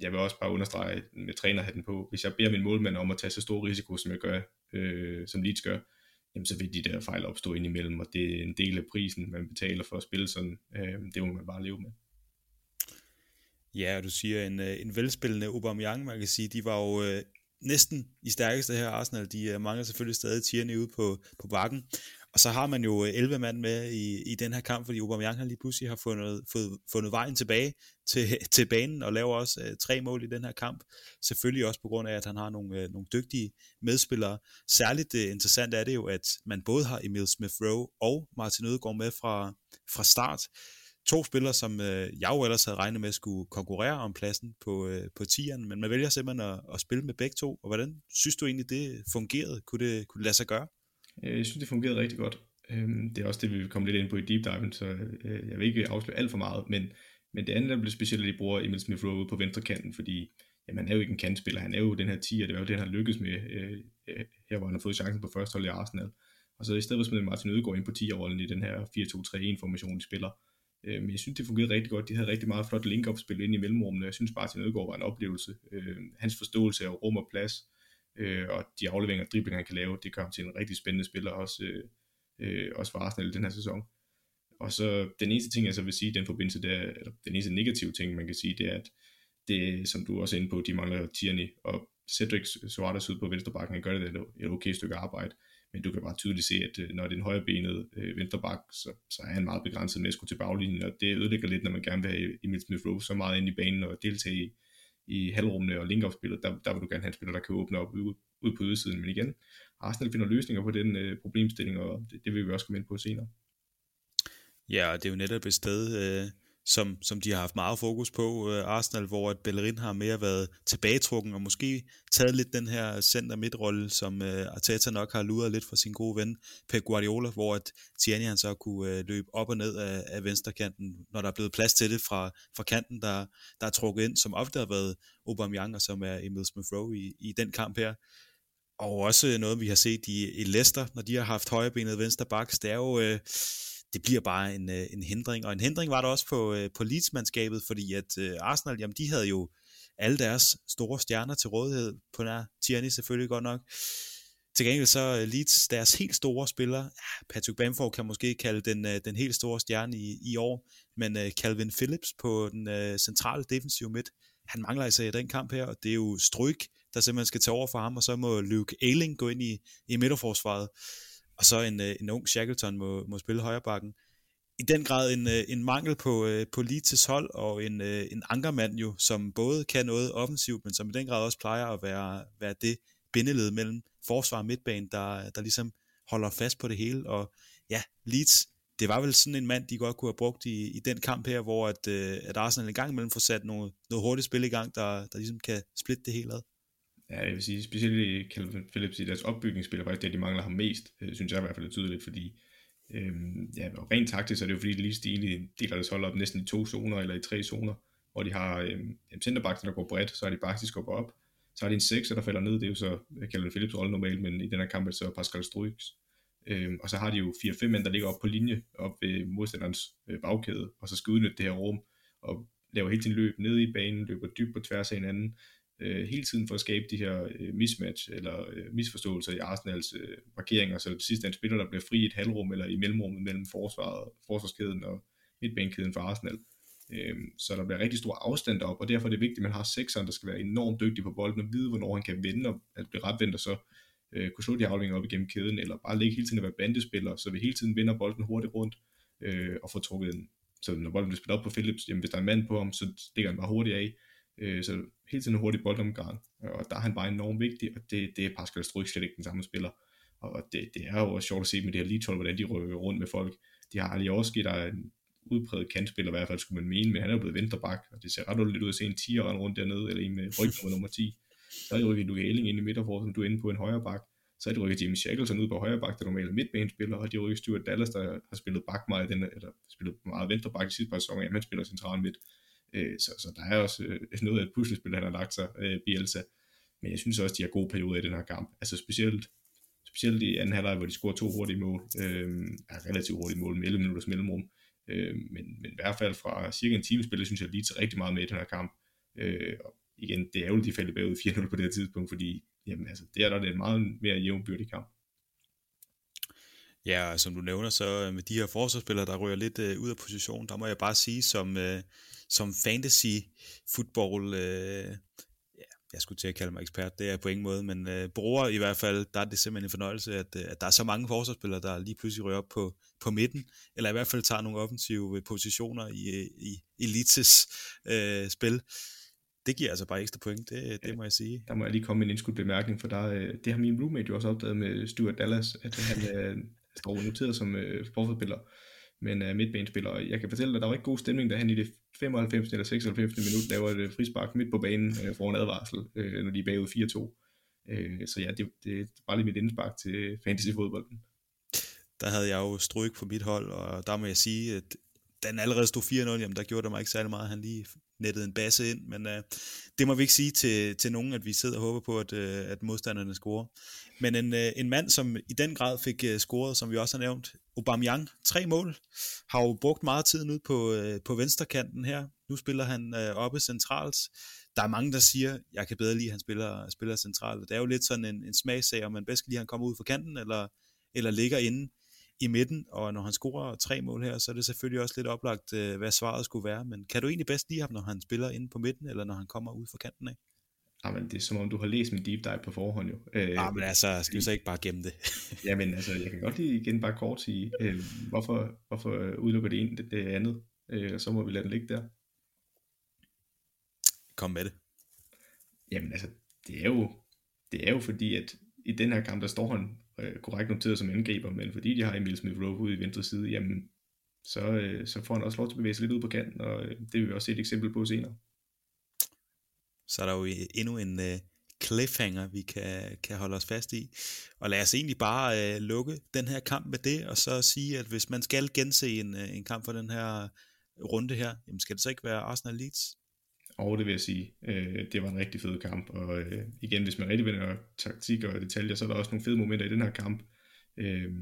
jeg vil også bare understrege med trænerhatten på, hvis jeg beder min målmand om at tage så stor risiko, som jeg gør, øh, som Leeds gør, jamen så vil de der fejl opstå indimellem, og det er en del af prisen, man betaler for at spille sådan. Øh, det må man bare leve med. Ja, og du siger en, øh, en velspillende Aubameyang, man kan sige, de var jo øh, næsten i stærkeste her Arsenal, de øh, mangler selvfølgelig stadig tierne ude på, på bakken, og så har man jo øh, 11 mand med i, i den her kamp, fordi Aubameyang har lige pludselig har fundet, fået, fundet vejen tilbage til, til banen og laver også øh, tre mål i den her kamp. Selvfølgelig også på grund af, at han har nogle, øh, nogle dygtige medspillere. Særligt øh, interessant er det jo, at man både har Emil Smith-Rowe og Martin Ødegaard med fra, fra start. To spillere, som øh, jeg jo ellers havde regnet med skulle konkurrere om pladsen på, øh, på tieren, men man vælger simpelthen at, at spille med begge to. Og hvordan synes du egentlig, det fungerede? Kunne det, kunne det lade sig gøre? Øh, jeg synes, det fungerede rigtig godt. Øhm, det er også det, vi vil komme lidt ind på i deep dive, så øh, jeg vil ikke afsløre alt for meget, men, men det andet, der blev specielt, at de bruger Emil Smith Rowe på venstre kanten, fordi jamen, han er jo ikke en kantspiller, han er jo den her 10, og det var jo det, han har lykkes med, øh, øh, her hvor han har fået chancen på første hold i Arsenal. Og så i stedet for smidt Martin Ødegaard ind på 10-rollen i den her 4-2-3-1-formation, de spiller. Øh, men jeg synes, det fungerede rigtig godt. De havde rigtig meget flot link-up spil ind i mellemrummene. Jeg synes, Martin Ødegaard var en oplevelse. Hans forståelse af rum og plads, øh, og de afleveringer og driblinger, han kan lave, det gør ham til en rigtig spændende spiller, også, øh, øh også for Arsenal den her sæson. Og så den eneste ting, jeg så vil sige i den forbindelse, det er, eller den eneste negative ting, man kan sige, det er, at det, som du også er inde på, de mangler Tierney, og Cedric Suarez ud på venstrebakken, han gør det et okay stykke arbejde, men du kan bare tydeligt se, at øh, når det er en højrebenet øh, venstreback, så, så er han meget begrænset med at skulle til baglinjen, og det ødelægger lidt, når man gerne vil have Emil Smith-Rowe så meget ind i banen og deltage i, i halvrummene og link spillet der, der vil du gerne have en spiller, der kan åbne op ud, ud på ydersiden. Men igen, Arsenal finder løsninger på den øh, problemstilling, og det, det vil vi også komme ind på senere. Ja, det er jo netop et sted, øh, som, som de har haft meget fokus på, øh, Arsenal, hvor at Bellerin har mere været tilbagetrukken, og måske taget lidt den her center midtrolle, som øh, Arteta nok har luret lidt fra sin gode ven, Pep Guardiola, hvor at Tierney han så kunne øh, løbe op og ned af, af venstrekanten, når der er blevet plads til det fra, fra kanten, der, der er trukket ind, som ofte har været Aubameyang, og som er Emil Smith-Rowe i, i den kamp her. Og også noget, vi har set i, i Leicester, når de har haft højrebenet venstre baks, det er jo... Øh, det bliver bare en, øh, en hindring. Og en hindring var der også på, øh, på Leeds-mandskabet, fordi at øh, Arsenal, jamen de havde jo alle deres store stjerner til rådighed, på nær Tierney selvfølgelig godt nok. Til gengæld så øh, Leeds, deres helt store spiller, Patrick Bamford kan måske kalde den, øh, den helt store stjerne i, i år, men øh, Calvin Phillips på den uh, centrale defensive midt, han mangler altså i den kamp her, og det er jo Stryk, der simpelthen skal tage over for ham, og så må Luke Ayling gå ind i, i midterforsvaret og så en, øh, en ung Shackleton må, må spille højre bakken. I den grad en, øh, en mangel på, øh, på Leeds hold, og en, en ankermand jo, som både kan noget offensivt, men som i den grad også plejer at være, være det bindeled mellem forsvar og midtbane, der, der ligesom holder fast på det hele. Og ja, Leeds, det var vel sådan en mand, de godt kunne have brugt i, i den kamp her, hvor at, at Arsenal en gang imellem får sat noget, noget hurtigt spil i gang, der, der ligesom kan splitte det hele ad. Ja, jeg vil sige, specielt i Calvin Phillips i deres opbygningsspil, er faktisk det, de mangler ham mest, øh, synes jeg i hvert fald er tydeligt, fordi øhm, ja, rent taktisk er det jo fordi, de lige egentlig deler deres hold op næsten i to zoner, eller i tre zoner, hvor de har øhm, centerbakken, der går bredt, så har de faktisk går op, så har de en 6, der falder ned, det er jo så øh, Calvin Phillips rolle normalt, men i den her kamp er det så Pascal Struix. Øhm, og så har de jo 4-5 mænd, der ligger op på linje, op ved modstanderens øh, bagkæde, og så skal udnytte det her rum, og laver hele tiden løb ned i banen, løber dybt på tværs af hinanden, øh, hele tiden for at skabe de her øh, mismatch eller øh, misforståelser i Arsenals øh, markeringer, så det sidste er en spiller, der bliver fri i et halvrum eller i mellemrummet mellem forsvaret, forsvarskæden og midtbanekæden for Arsenal. Øh, så der bliver rigtig stor afstand op, og derfor er det vigtigt, at man har sekseren, der skal være enormt dygtig på bolden og vide, hvornår han kan vende og at blive retvendt og så øh, kunne slå de aflinger op igennem kæden, eller bare ligge hele tiden at være bandespiller, så vi hele tiden vinder bolden hurtigt rundt øh, og får trukket den. Så når bolden bliver spillet op på Philips, jamen hvis der er en mand på ham, så stikker han bare hurtigt af, Øh, så hele tiden en hurtig boldomgang, og der er han bare enormt vigtig, og det, det er Pascal Struik slet ikke den samme spiller. Og det, det er jo også sjovt at se med det her Litol, hvordan de rykker rundt med folk. De har Alioski, der er en udpræget kantspiller, i hvert fald skulle man mene, men han er jo blevet venterbak, og det ser ret lidt ud at se en 10 rundt dernede, eller en med rygnummer nummer 10. Så er det rykket Luke ind i midterforsvaret, som du er inde på en højre bak. Så er det rykket Jimmy Shackleton ud på højre bak, der normalt er midtbanespiller, og de rykker Stuart Dallas, der har spillet bak meget, den, eller spillet meget venterbak i sidste par sæsoner, jamen han spiller central midt. Øh, så, så der er også øh, noget af et puslespil, han har lagt sig, øh, Bielsa. Men jeg synes også, de har gode perioder i den her kamp. Altså specielt, specielt i anden halvleg, hvor de scorer to hurtige mål. Øh, er relativt hurtige mål med 11 minutters mellemrum. Øh, men, men i hvert fald fra cirka en time spillet, synes jeg lige til rigtig meget med i den her kamp. Øh, og igen, det er jo de faldt bagud 4-0 på det her tidspunkt, fordi jamen, altså, det er der det er en meget mere jævnbyrdig kamp. Ja, som du nævner, så øh, med de her forsvarsspillere, der ryger lidt øh, ud af position, der må jeg bare sige, som, øh, som fantasy football, øh, ja, jeg skulle til at kalde mig ekspert, det er på ingen måde, men øh, bruger i hvert fald, der er det simpelthen en fornøjelse, at, øh, at der er så mange forsvarsspillere, der lige pludselig ryger op på, på midten, eller i hvert fald tager nogle offensive øh, positioner i, øh, i Elites øh, spil. Det giver altså bare ekstra point, det, det må jeg sige. Der må jeg lige komme med en indskudt bemærkning, for der, det har min roommate jo også opdaget med Stuart Dallas, at han står noteret som øh, forsvarsspiller men øh, uh, midtbanespiller. Jeg kan fortælle dig, at der var ikke god stemning, da han i det 95. eller 96. minut laver et øh, frispark midt på banen øh, for en advarsel, øh, når de er bagud 4-2. Øh, så ja, det, det er bare lige mit indspark til fantasyfodbolden. Der havde jeg jo stryk på mit hold, og der må jeg sige, at den allerede stod 4-0, jamen der gjorde det mig ikke særlig meget. Han lige nettede en basse ind, men øh, det må vi ikke sige til, til nogen, at vi sidder og håber på, at, øh, at modstanderne scorer. Men en, øh, en mand, som i den grad fik øh, scoret, som vi også har nævnt, Aubameyang, tre mål, har jo brugt meget tid nu på, øh, på venstrekanten her. Nu spiller han øh, oppe centralt. Der er mange, der siger, jeg kan bedre lide, at han spiller, spiller centralt. Det er jo lidt sådan en, en smagsag, om man bedst kan lide, at han kommer ud fra kanten, eller, eller ligger inde i midten, og når han scorer tre mål her, så er det selvfølgelig også lidt oplagt, øh, hvad svaret skulle være. Men kan du egentlig bedst lide ham, når han spiller inde på midten, eller når han kommer ud fra kanten af? Jamen, det er som om, du har læst min deep dive på forhånd jo. Øh, ja, men altså, skal vi så ikke bare gemme det? jamen, altså, jeg kan godt lige igen bare kort sige, øh, hvorfor, hvorfor udelukker det ene det, det andet, øh, så må vi lade den ligge der. Kom med det. Jamen, altså, det er jo, det er jo fordi, at i den her kamp, der står han øh, korrekt noteret som angriber, men fordi de har Emil Smith Rowe ude i venstre side, jamen, så, øh, så får han også lov til at bevæge sig lidt ud på kanten, og øh, det vil vi også se et eksempel på senere. Så er der jo øh, endnu en øh, cliffhanger, vi kan, kan holde os fast i. Og lad os egentlig bare øh, lukke den her kamp med det, og så sige, at hvis man skal gense en, øh, en kamp for den her runde her, jamen skal det så ikke være Arsenal Leeds? Og det vil jeg sige, øh, det var en rigtig fed kamp, og øh, igen, hvis man rigtig vender taktik og detaljer, så er der også nogle fede momenter i den her kamp, øh,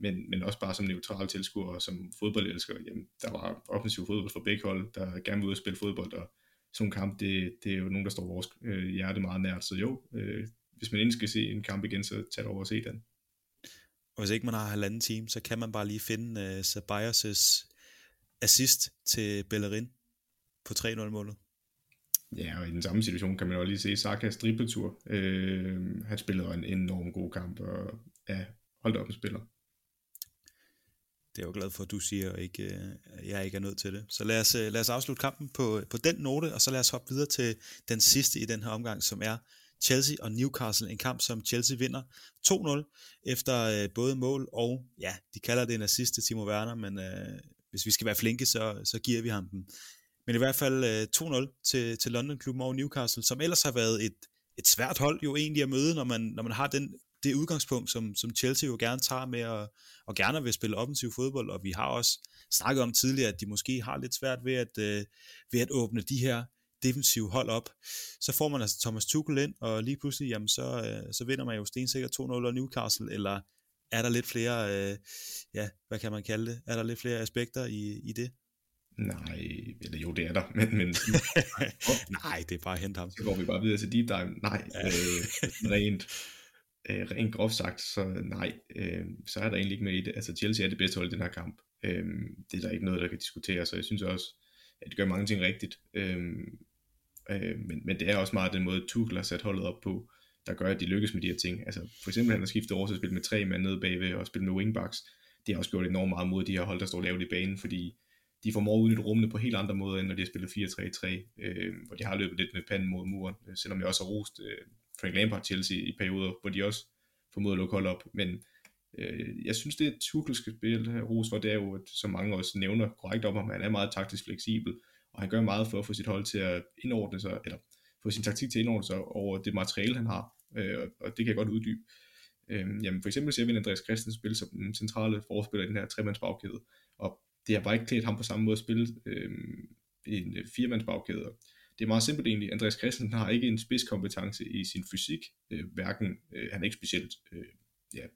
men, men også bare som neutral tilskuer og som fodboldelsker, jamen, der var offensiv fodbold for begge hold, der gerne vil ud og spille fodbold, og sådan en kamp, det, det er jo nogen, der står vores øh, hjerte meget nært, så jo, øh, hvis man endelig skal se en kamp igen, så tag over og se den. Og hvis ikke man har halvanden time, så kan man bare lige finde uh, Ceballos' assist til Bellerin på 3-0-målet. Ja, og i den samme situation kan man også lige se Sakas dribletur. Øh, han spillede en enorm god kamp, og ja, holdt op en spiller. Det er jeg jo glad for, at du siger, og ikke, øh, jeg ikke er nødt til det. Så lad os, øh, lad os afslutte kampen på, på den note, og så lad os hoppe videre til den sidste i den her omgang, som er Chelsea og Newcastle. En kamp, som Chelsea vinder 2-0 efter øh, både mål og, ja, de kalder det en assist til Timo Werner, men øh, hvis vi skal være flinke, så, så giver vi ham den. Men i hvert fald øh, 2-0 til, til London-klubben over Newcastle, som ellers har været et, et svært hold jo egentlig at møde, når man, når man har den, det udgangspunkt, som, som Chelsea jo gerne tager med at, og gerne vil spille offensiv fodbold, og vi har også snakket om tidligere, at de måske har lidt svært ved at, øh, ved at åbne de her defensive hold op. Så får man altså Thomas Tuchel ind, og lige pludselig, jamen så, øh, så vinder man jo stensikkert 2-0 af Newcastle, eller er der lidt flere, øh, ja, hvad kan man kalde det, er der lidt flere aspekter i, i det? Nej, eller jo, det er der, men... men nej, det er bare at hente ham. Så går vi bare videre til deep dive. Nej, ja. øh, rent, øh, rent groft sagt, så nej, øh, så er der egentlig ikke med i det. Altså, Chelsea er det bedste hold i den her kamp. Øh, det er der ikke noget, der kan diskutere, så jeg synes også, at det gør mange ting rigtigt. Øh, øh, men, men det er også meget den måde, Tuchel har sat holdet op på, der gør, at de lykkes med de her ting. Altså, for eksempel, han har skiftet over til at spille med tre mand nede bagved og spille med wingbacks. Det har også gjort enormt meget mod de her hold, der står lavt i banen, fordi de formår at udnytte rummene på helt andre måder, end når de har spillet 4-3-3, øh, hvor de har løbet lidt med panden mod muren, øh, selvom jeg også har rost øh, Frank Lampard Chelsea i perioder, hvor de også formåede at lukke hold op, men øh, jeg synes, det er Tuchel skal spille her ros for, det er jo, at, som mange også nævner korrekt om ham, han er meget taktisk fleksibel, og han gør meget for at få sit hold til at indordne sig, eller få sin taktik til at indordne sig over det materiale, han har, øh, og det kan jeg godt uddybe. Øh, jamen for eksempel ser vi Andreas Christensen spille som den centrale forspiller i den her tremandsbagkæde, og det har bare ikke klædt ham på samme måde at spille øh, en øh, firemandsbagkæde. Det er meget simpelt egentlig. Andreas Christensen har ikke en spidskompetence i sin fysik. Øh, hverken, øh, han er ikke specielt øh, ja,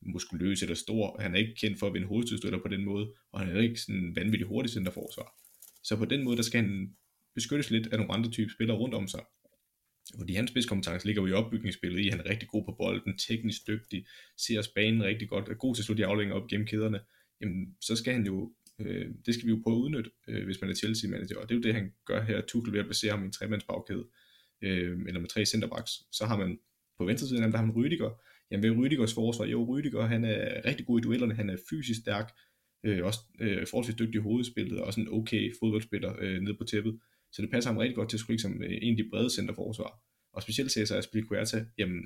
muskuløs eller stor. Han er ikke kendt for at vinde hovedstødstøtter på den måde, og han er ikke sådan vanvittig hurtig centerforsvar. Så på den måde, der skal han beskyttes lidt af nogle andre typer spillere rundt om sig. Fordi hans spidskompetence ligger jo i opbygningsspillet i, han er rigtig god på bolden, teknisk dygtig, ser os banen rigtig godt, er god til at slå de aflænger op gennem kæderne, jamen så skal han jo Øh, det skal vi jo prøve at udnytte, øh, hvis man er Chelsea-manager, og det er jo det, han gør her, Tuchel ved at basere ham i en tremandsbagkæde, øh, eller med tre centerbacks. Så har man på venstre side, der har man Rydiger. Jamen ved Rydigers forsvar, jo Rydiger, han er rigtig god i duellerne, han er fysisk stærk, øh, også øh, forholdsvis dygtig i hovedspillet, og også en okay fodboldspiller øh, nede på tæppet. Så det passer ham rigtig godt til at skulle som øh, en af de brede centerforsvar. Og specielt Cesar Aspilicueta, jamen,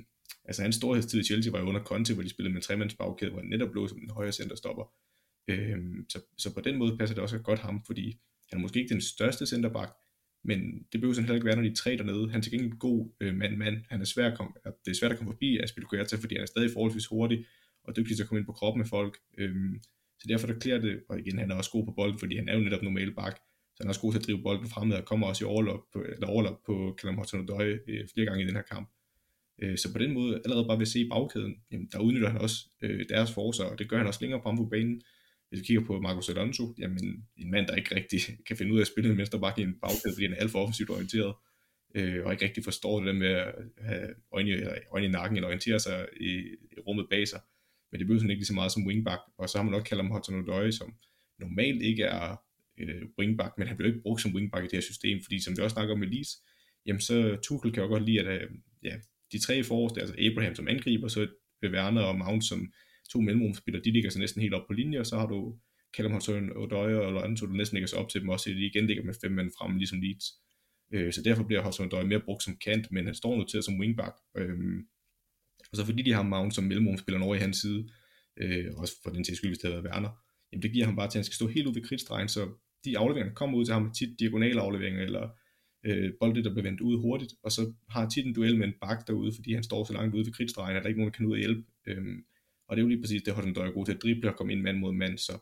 altså hans storhedstid i Chelsea var jo under Conte, hvor de spillede med en tremandsbagkæde, hvor han netop blev som en højre centerstopper. Øh, så, så på den måde passer det også godt ham, fordi han er måske ikke den største centerback, men det behøver sådan heller ikke være, når de er tre dernede. Han er til gengæld god øh, mand-mand. Han er svær at komme, det er svært at komme forbi Aspilicueta, fordi han er stadig forholdsvis hurtig og dygtig til at komme ind på kroppen med folk. Øhm, så derfor der klæder det, og igen, han er også god på bolden, fordi han er jo netop normal bak, så han er også god til at drive bolden fremad og kommer også i overlop på, eller overlop på Callum hudson øh, flere gange i den her kamp. Øh, så på den måde, allerede bare ved at se bagkæden, jamen, der udnytter han også øh, deres forsvar, og det gør han også længere frem på banen, hvis vi kigger på Marcos Alonso, jamen en mand, der ikke rigtig kan finde ud af at spille en venstreback i en bagkæde, fordi han er alt for offensivt orienteret, øh, og ikke rigtig forstår det der med at have øjne, eller øjne i nakken, eller orientere sig i, i rummet bag sig. Men det bliver sådan ikke lige så meget som wingback, og så har man også kaldt ham Hudson Odoi, som normalt ikke er øh, wingback, men han bliver ikke brugt som wingback i det her system, fordi som vi også snakker om med Leeds, jamen så Tuchel kan jo godt lide, at øh, ja, de tre forreste, altså Abraham som angriber, så Werner og Mount som to mellemrumspillere, de ligger så næsten helt op på linje, og så har du Callum Hudson Odoi og så du næsten ligger så op til dem også, de igen ligger med fem mænd frem, ligesom Leeds. Øh, så derfor bliver Hudson Odoi mere brugt som kant, men han står noteret som wingback. Øh, og så fordi de har Mount som mellemrumspiller over i hans side, øh, også for den tilskyld, hvis det havde været Werner, jamen det giver ham bare til, at han skal stå helt ud ved kridtstregen, så de afleveringer, der kommer ud til ham, tit diagonale afleveringer, eller øh, bolde, der bliver vendt ud hurtigt, og så har tit en duel med en bak derude, fordi han står så langt ude ved kridtstregen, at der ikke nogen, der kan ud og hjælpe. Øhm, og det er jo lige præcis det, Hudson Døj er god til at drible og komme ind mand mod mand, så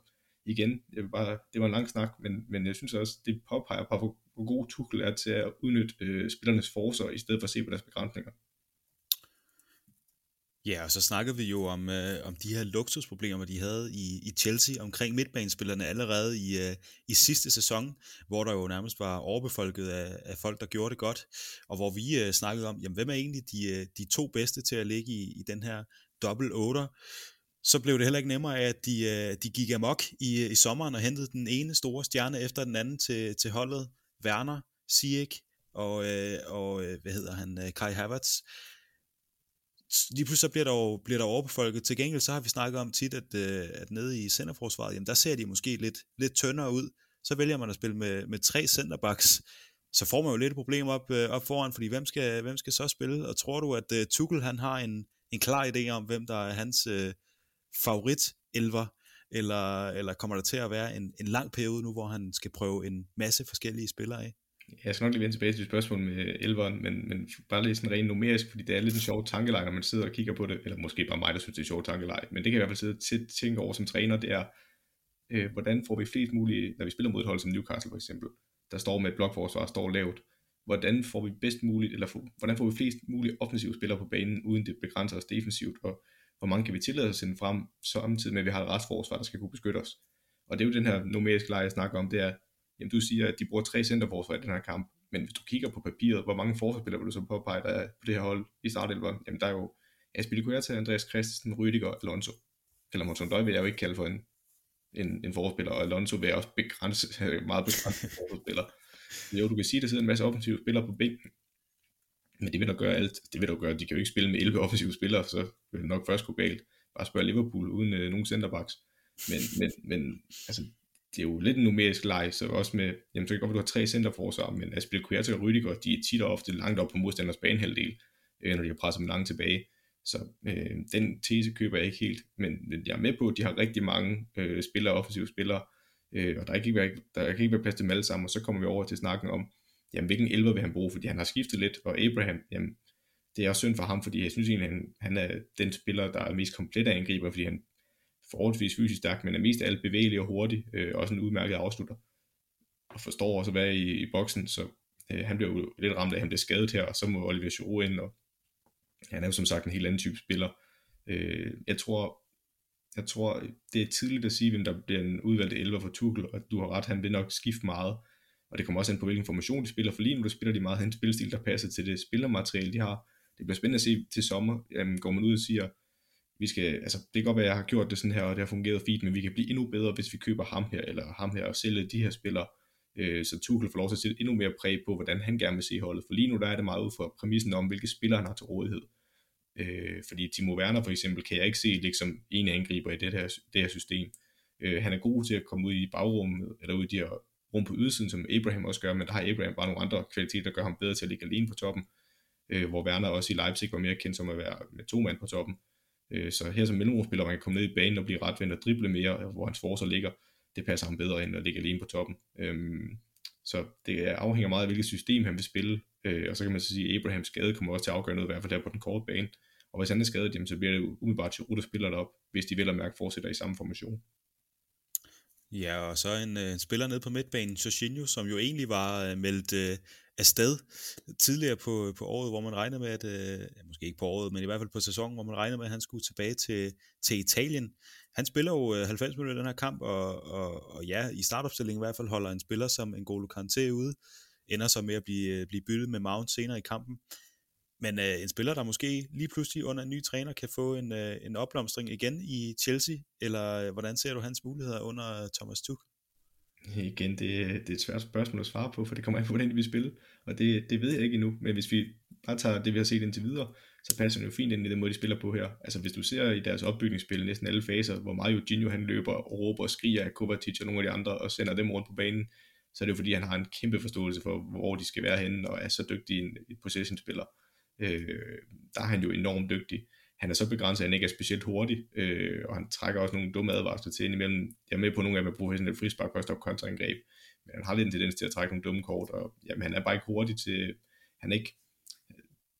igen, jeg vil bare, det var en lang snak, men, men jeg synes også, det påpeger bare, hvor, hvor god Tuchel er til at udnytte øh, spillernes forser, i stedet for at se på deres begrænsninger. Ja, og så snakkede vi jo om, øh, om de her luksusproblemer, de havde i, i Chelsea omkring midtbanespillerne allerede i, øh, i sidste sæson, hvor der jo nærmest var overbefolket af, af folk, der gjorde det godt, og hvor vi øh, snakkede om, jamen, hvem er egentlig de, øh, de to bedste til at ligge i, i den her dobbelt 8 så blev det heller ikke nemmere af, at de, øh, de gik amok i, øh, i sommeren og hentede den ene store stjerne efter den anden til, til holdet. Werner, Sieg og, øh, og hvad hedder han, Kai Havertz lige pludselig så bliver der jo bliver der overbefolket. Til gengæld så har vi snakket om tit, at, at nede i centerforsvaret, jamen der ser de måske lidt, lidt tyndere ud. Så vælger man at spille med, med tre centerbacks. Så får man jo lidt et problem op, op foran, fordi hvem skal, hvem skal så spille? Og tror du, at Tuchel han har en, en klar idé om, hvem der er hans øh, favorit elver? Eller, eller kommer der til at være en, en lang periode nu, hvor han skal prøve en masse forskellige spillere af? Jeg skal nok lige vende tilbage til spørgsmålet med elveren, men, men bare lige sådan rent numerisk, fordi det er lidt en sjov tankeleg, når man sidder og kigger på det, eller måske bare mig, der synes, det er en sjov tankeleg, men det kan jeg i hvert fald sidde og tænke over som træner, det er, øh, hvordan får vi flest mulige, når vi spiller mod et hold som Newcastle for eksempel, der står med et blokforsvar, står lavt, hvordan får vi bedst muligt, eller for, hvordan får vi flest mulige offensive spillere på banen, uden det begrænser os defensivt, og hvor mange kan vi tillade os at sende frem, samtidig med, at vi har et retsforsvar, der skal kunne beskytte os. Og det er jo den her numeriske leje, jeg snakker om, det er, jamen du siger, at de bruger tre centerforsvar i den her kamp, men hvis du kigger på papiret, hvor mange forsvarsspillere vil du så påpege, der er på det her hold i startelveren? Jamen der er jo Aspilicueta, Andreas Christensen, Rydiger og Alonso. Eller Monson Døj vil jeg jo ikke kalde for en, en, en forspiller, og Alonso vil jeg også begrænse, meget begrænset forspiller. Jo, du kan sige, at der sidder en masse offensive spillere på bænken, men det vil der gøre alt. Det vil der gøre, de kan jo ikke spille med 11 offensive spillere, så vil det nok først gå galt. Bare spørge Liverpool uden øh, nogen centerbacks. Men, men, men altså, det er jo lidt en numerisk leg, så også med, jamen så kan godt du har tre centerforsvar, men Aspilicueta og Rydiger, de er tit og ofte langt op på modstanders banehalvdel, øh, når de har presset dem langt tilbage. Så øh, den tese køber jeg ikke helt, men, men jeg er med på, at de har rigtig mange øh, spillere, offensive spillere, øh, og der, kan ikke være, der kan ikke være plads til dem alle sammen, og så kommer vi over til snakken om, jamen hvilken elver vil han bruge, fordi han har skiftet lidt, og Abraham, jamen det er også synd for ham, fordi jeg synes egentlig, han, han er den spiller, der er mest komplet af angriber, fordi han forholdsvis fysisk stærk, men er mest af alt bevægelig og hurtig, øh, også en udmærket afslutter, og forstår også at være i, i boksen, så øh, han bliver jo lidt ramt af, at han bliver skadet her, og så må Oliver Giroud ind, og han er jo som sagt en helt anden type spiller. Øh, jeg tror, jeg tror, det er tidligt at sige, hvem der bliver en udvalgt 11 for Tuchel, og du har ret, han vil nok skifte meget, og det kommer også ind på, hvilken formation de spiller, for lige nu der spiller de meget hans spilstil, der passer til det spillermateriale, de har. Det bliver spændende at se til sommer, jamen, går man ud og siger, vi skal, altså det kan godt være, at jeg har gjort det sådan her, og det har fungeret fint, men vi kan blive endnu bedre, hvis vi køber ham her, eller ham her, og sælge de her spillere, øh, så Tuchel får lov til at sætte endnu mere præg på, hvordan han gerne vil se holdet. For lige nu der er det meget ud fra præmissen om, hvilke spillere han har til rådighed. Øh, fordi Timo Werner for eksempel, kan jeg ikke se ligesom en angriber i det her, det her system. Øh, han er god til at komme ud i bagrummet, eller ud i de her rum på ydersiden, som Abraham også gør, men der har Abraham bare nogle andre kvaliteter, der gør ham bedre til at ligge alene på toppen. Øh, hvor Werner også i Leipzig var mere kendt som at være med to mand på toppen. Øh, så her som mellemrumspiller, man kan komme ned i banen og blive retvendt og drible mere, hvor hans forsvar ligger. Det passer ham bedre end at ligge alene på toppen. Øh, så det afhænger meget af, hvilket system han vil spille. Øh, og så kan man så sige, at Abrahams skade kommer også til at afgøre noget, i hvert fald der på den korte bane. Og hvis han er skadet, jamen, så bliver det umiddelbart til der spiller op, hvis de vel at mærke fortsætter i samme formation. Ja, og så en, øh, en spiller nede på midtbanen, Jorginho, som jo egentlig var øh, meldt øh, afsted tidligere på, på året, hvor man regnede med, at, øh, måske ikke på året, men i hvert fald på sæsonen, hvor man regnede med, at han skulle tilbage til, til Italien. Han spiller jo øh, 90 minutter i den her kamp, og, og, og ja, i startopstillingen i hvert fald holder en spiller som N'Golo Kanté ude, ender så med at blive, blive byttet med Mount senere i kampen. Men øh, en spiller, der måske lige pludselig under en ny træner kan få en, øh, en opblomstring igen i Chelsea, eller øh, hvordan ser du hans muligheder under øh, Thomas Tuchel? Igen, det, det er et svært spørgsmål at svare på, for det kommer an på, hvordan vi spiller, og det, det ved jeg ikke endnu, men hvis vi bare tager det, vi har set indtil videre, så passer det jo fint ind i den måde, de spiller på her. Altså hvis du ser i deres opbygningsspil næsten alle faser, hvor Mario Gino han løber og råber og skriger af Kovacic og nogle af de andre, og sender dem rundt på banen, så er det jo fordi, han har en kæmpe forståelse for, hvor de skal være henne, og er så dygtig en, en possession-spiller øh, der er han jo enormt dygtig. han er så begrænset, at han ikke er specielt hurtig, øh, og han trækker også nogle dumme advarsler til indimellem. Jeg er med på, nogle af dem er professionelle frispark og stoppe kontraangreb, men han har lidt en tendens til at trække nogle dumme kort, og jamen, han er bare ikke hurtig til, han er ikke,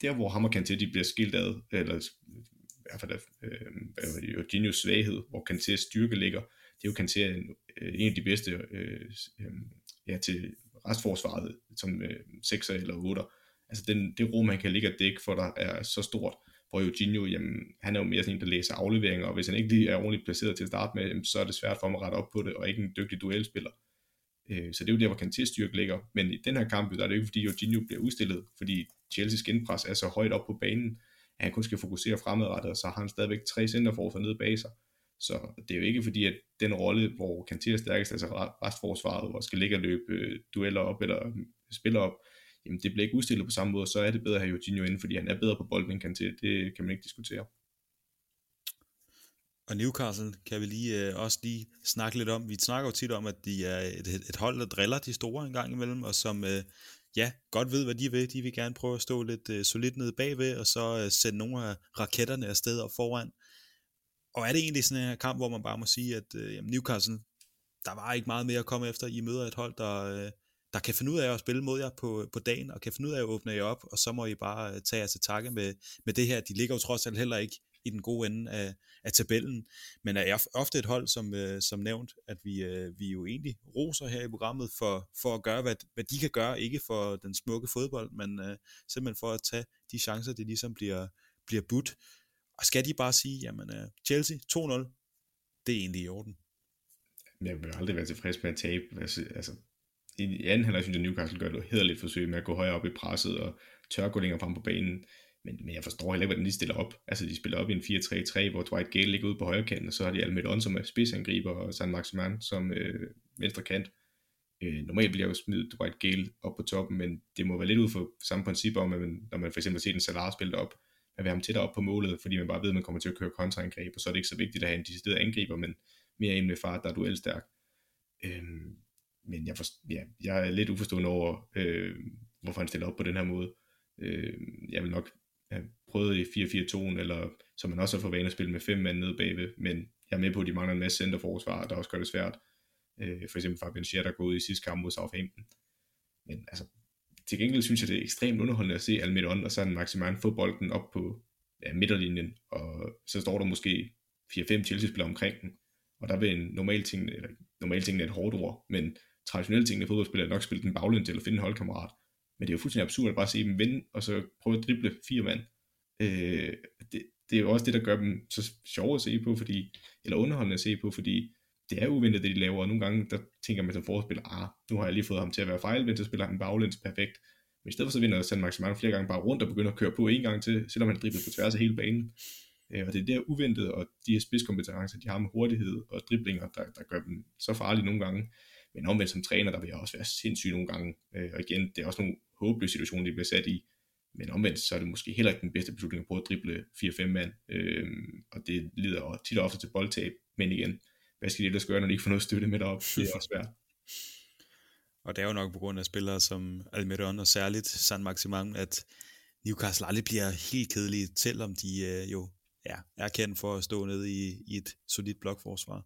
der hvor ham og Kanté, de bliver skilt ad, eller i hvert fald øh, Jorginhos svaghed, hvor Kantés styrke ligger, det er jo Kanté en, en af de bedste øh, øh, ja, til restforsvaret, som øh, 6'er eller 8'er. Altså den, det rum, man kan ligge og dække for dig, er så stort, hvor Eugenio, jamen, han er jo mere sådan en, der læser afleveringer, og hvis han ikke lige er ordentligt placeret til at starte med, så er det svært for ham at rette op på det, og ikke en dygtig duelspiller. Øh, så det er jo der, hvor Kantés styrke ligger. Men i den her kamp, der er det jo ikke, fordi Eugenio bliver udstillet, fordi Chelsea's genpres er så højt op på banen, at han kun skal fokusere fremadrettet, og så har han stadigvæk tre centerforsvar nede bag sig. Så det er jo ikke fordi, at den rolle, hvor Kanté er stærkest, altså restforsvaret, hvor skal ligge og løbe øh, dueller op, eller mm, spiller op, jamen det bliver ikke udstillet på samme måde, så er det bedre at have Jorginho inde, fordi han er bedre på bolden end Kanté, det kan man ikke diskutere. Og Newcastle kan vi lige øh, også lige snakke lidt om. Vi snakker jo tit om, at de er et, et hold, der driller de store en gang imellem, og som øh, ja, godt ved, hvad de vil. De vil gerne prøve at stå lidt øh, solidt nede bagved, og så øh, sende nogle af raketterne afsted og foran. Og er det egentlig sådan en kamp, hvor man bare må sige, at øh, jamen Newcastle, der var ikke meget mere at komme efter. I møder et hold, der, øh, der kan finde ud af at spille mod jer på, på dagen, og kan finde ud af at åbne jer op, og så må I bare øh, tage jer til takke med, med det her. De ligger jo trods alt heller ikke i den gode ende af, af tabellen, men er ofte et hold, som, øh, som nævnt, at vi, øh, vi jo egentlig roser her i programmet for, for at gøre, hvad, hvad de kan gøre, ikke for den smukke fodbold, men øh, simpelthen for at tage de chancer, det ligesom bliver, bliver budt. Og skal de bare sige, jamen uh, Chelsea 2-0, det er egentlig i orden. Jeg vil aldrig være tilfreds med at tabe. Altså, altså i anden halvleg synes jeg, Newcastle gør det hederligt forsøg med at gå højere op i presset og tør gå længere frem på banen. Men, men jeg forstår heller ikke, hvordan de stiller op. Altså, de spiller op i en 4-3-3, hvor Dwight Gale ligger ude på højre kant, og så har de Almedon som er spidsangriber, og San Maximan som øh, venstre kant. Øh, normalt bliver jeg jo smidt Dwight Gale op på toppen, men det må være lidt ud for samme princip om, at man, når man for eksempel ser den Salah spille op, at være ham tættere op på målet, fordi man bare ved, at man kommer til at køre kontraangreb, og så er det ikke så vigtigt at have en decideret angriber, men mere en med far, der er duelstærk. Øhm, men jeg, for, ja, jeg er lidt uforstående over, øh, hvorfor han stiller op på den her måde. Øh, jeg vil nok have prøvet i 4-4-2'en, eller som man også har fået vane at spille med fem mand nede bagved, men jeg er med på, at de mangler en masse centerforsvar, der også gør det svært. Øh, for eksempel Fabian Scher, der går ud i sidste kamp mod Southampton. Men altså, til gengæld synes jeg, det er ekstremt underholdende at se Almidon og sådan Maximan få bolden op på ja, midterlinjen, og så står der måske 4-5 Chelsea-spillere omkring den, og der vil en normal ting, eller normal ting er et hårdt ord, men traditionelle ting i fodboldspillere nok spille den baglæns eller finde en holdkammerat. Men det er jo fuldstændig absurd at bare se dem vinde, og så prøve at drible fire mand. Øh, det, det er jo også det, der gør dem så sjove at se på, fordi, eller underholdende at se på, fordi det er uventet, det de laver, og nogle gange, der tænker man som forspiller, ah, nu har jeg lige fået ham til at være fejlvendt, så spiller han baglæns perfekt. Men i stedet for så vinder San Maximang flere gange bare rundt og begynder at køre på en gang til, selvom han dribler på tværs af hele banen. Øh, og det er der uventet, og de her spidskompetencer, de har med hurtighed og driblinger, der, der gør dem så farlige nogle gange. Men omvendt som træner, der vil jeg også være sindssyg nogle gange. Øh, og igen, det er også nogle håbløse situationer, de bliver sat i. Men omvendt, så er det måske heller ikke den bedste beslutning at prøve at drible 4-5 mand. Øh, og det lider tit og ofte til boldtab. Men igen, hvad skal de ellers gøre, når de ikke får noget støtte med derop? Det er også svært. Og det er jo nok på grund af spillere som Almiron og særligt San Maximan, at Newcastle aldrig bliver helt kedelige, selvom de øh, jo ja, er kendt for at stå nede i, i et solidt blokforsvar.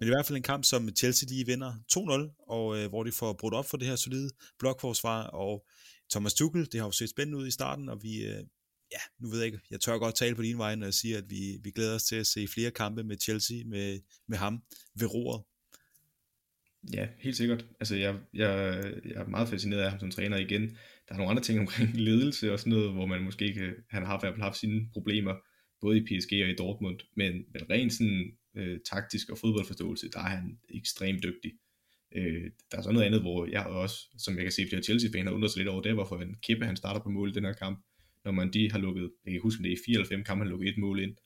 Men i hvert fald en kamp, som Chelsea de vinder 2-0, og øh, hvor de får brudt op for det her solide blokforsvar, og Thomas Tuchel, det har jo set spændende ud i starten, og vi, øh, ja, nu ved jeg ikke, jeg tør godt tale på din vej, når jeg siger, at vi, vi glæder os til at se flere kampe med Chelsea, med, med ham ved roret. Ja, helt sikkert. Altså, jeg, jeg, jeg er meget fascineret af ham som træner igen. Der er nogle andre ting omkring ledelse og sådan noget, hvor man måske ikke, han har i hvert fald haft sine problemer, både i PSG og i Dortmund, men, men rent sådan øh, taktisk og fodboldforståelse, der er han ekstremt dygtig. Øh, der er så noget andet, hvor jeg også, som jeg kan se flere Chelsea-faner, undrer sig lidt over det, hvorfor en kæppe han starter på mål i den her kamp når man de har lukket, jeg kan huske, det er i 4 eller 5 kampe, han lukket et mål ind.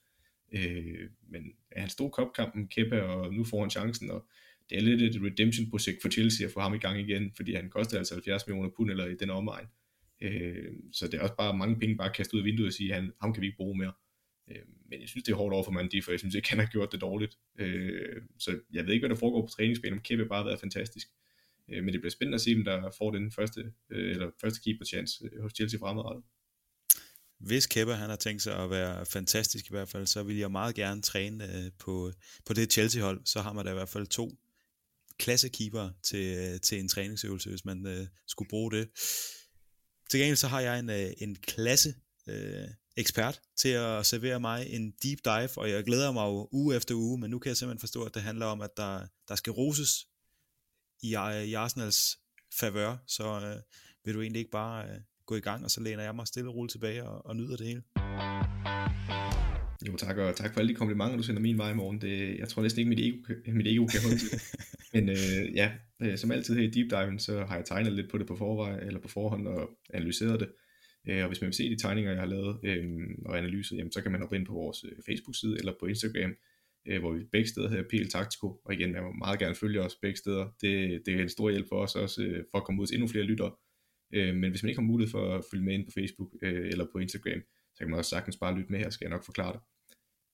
Øh, men ja, han stod kopkampen, kæppe, og nu får han chancen, og det er lidt et redemption-projekt for Chelsea at få ham i gang igen, fordi han koster altså 70 millioner pund eller i den omegn. Øh, så det er også bare mange penge bare kastet ud af vinduet og sige, at han, ham kan vi ikke bruge mere. Øh, men jeg synes, det er hårdt over for Mandi, for jeg synes ikke, han har gjort det dårligt. Øh, så jeg ved ikke, hvad der foregår på træningsbanen, om Kæppe bare har været fantastisk. Øh, men det bliver spændende at se, om der får den første, øh, eller første keeper chance øh, hos Chelsea fremadrettet. hvis Kæppe han har tænkt sig at være fantastisk i hvert fald, så vil jeg meget gerne træne øh, på, på det Chelsea-hold. Så har man da i hvert fald to klassekeeper til, øh, til en træningsøvelse, hvis man øh, skulle bruge det. Til gengæld så har jeg en, øh, en klasse øh, ekspert til at servere mig en deep dive, og jeg glæder mig jo uge efter uge, men nu kan jeg simpelthen forstå, at det handler om, at der, der skal roses i, i Arsenals favør, så øh, vil du egentlig ikke bare øh, gå i gang, og så læner jeg mig stille og roligt tilbage og, og nyder det hele. Jo tak, og tak for alle de komplimenter, du sender min vej i morgen. Det, jeg tror næsten ikke, mit ego, mit ego kan holde til Men øh, ja, øh, som altid her i Deep Dive, så har jeg tegnet lidt på det på, forvej, eller på forhånd og analyseret det. Øh, og hvis man vil se de tegninger, jeg har lavet øh, og analyser, jamen, så kan man hoppe ind på vores øh, Facebook-side eller på Instagram, øh, hvor vi begge steder hedder PL Taktiko. Og igen, man må meget gerne følge os begge steder. Det, det er en stor hjælp for os også, øh, for at komme ud til endnu flere lyttere. Øh, men hvis man ikke har mulighed for at følge med ind på Facebook øh, eller på Instagram, så kan man også sagtens bare lytte med her, skal jeg nok forklare det.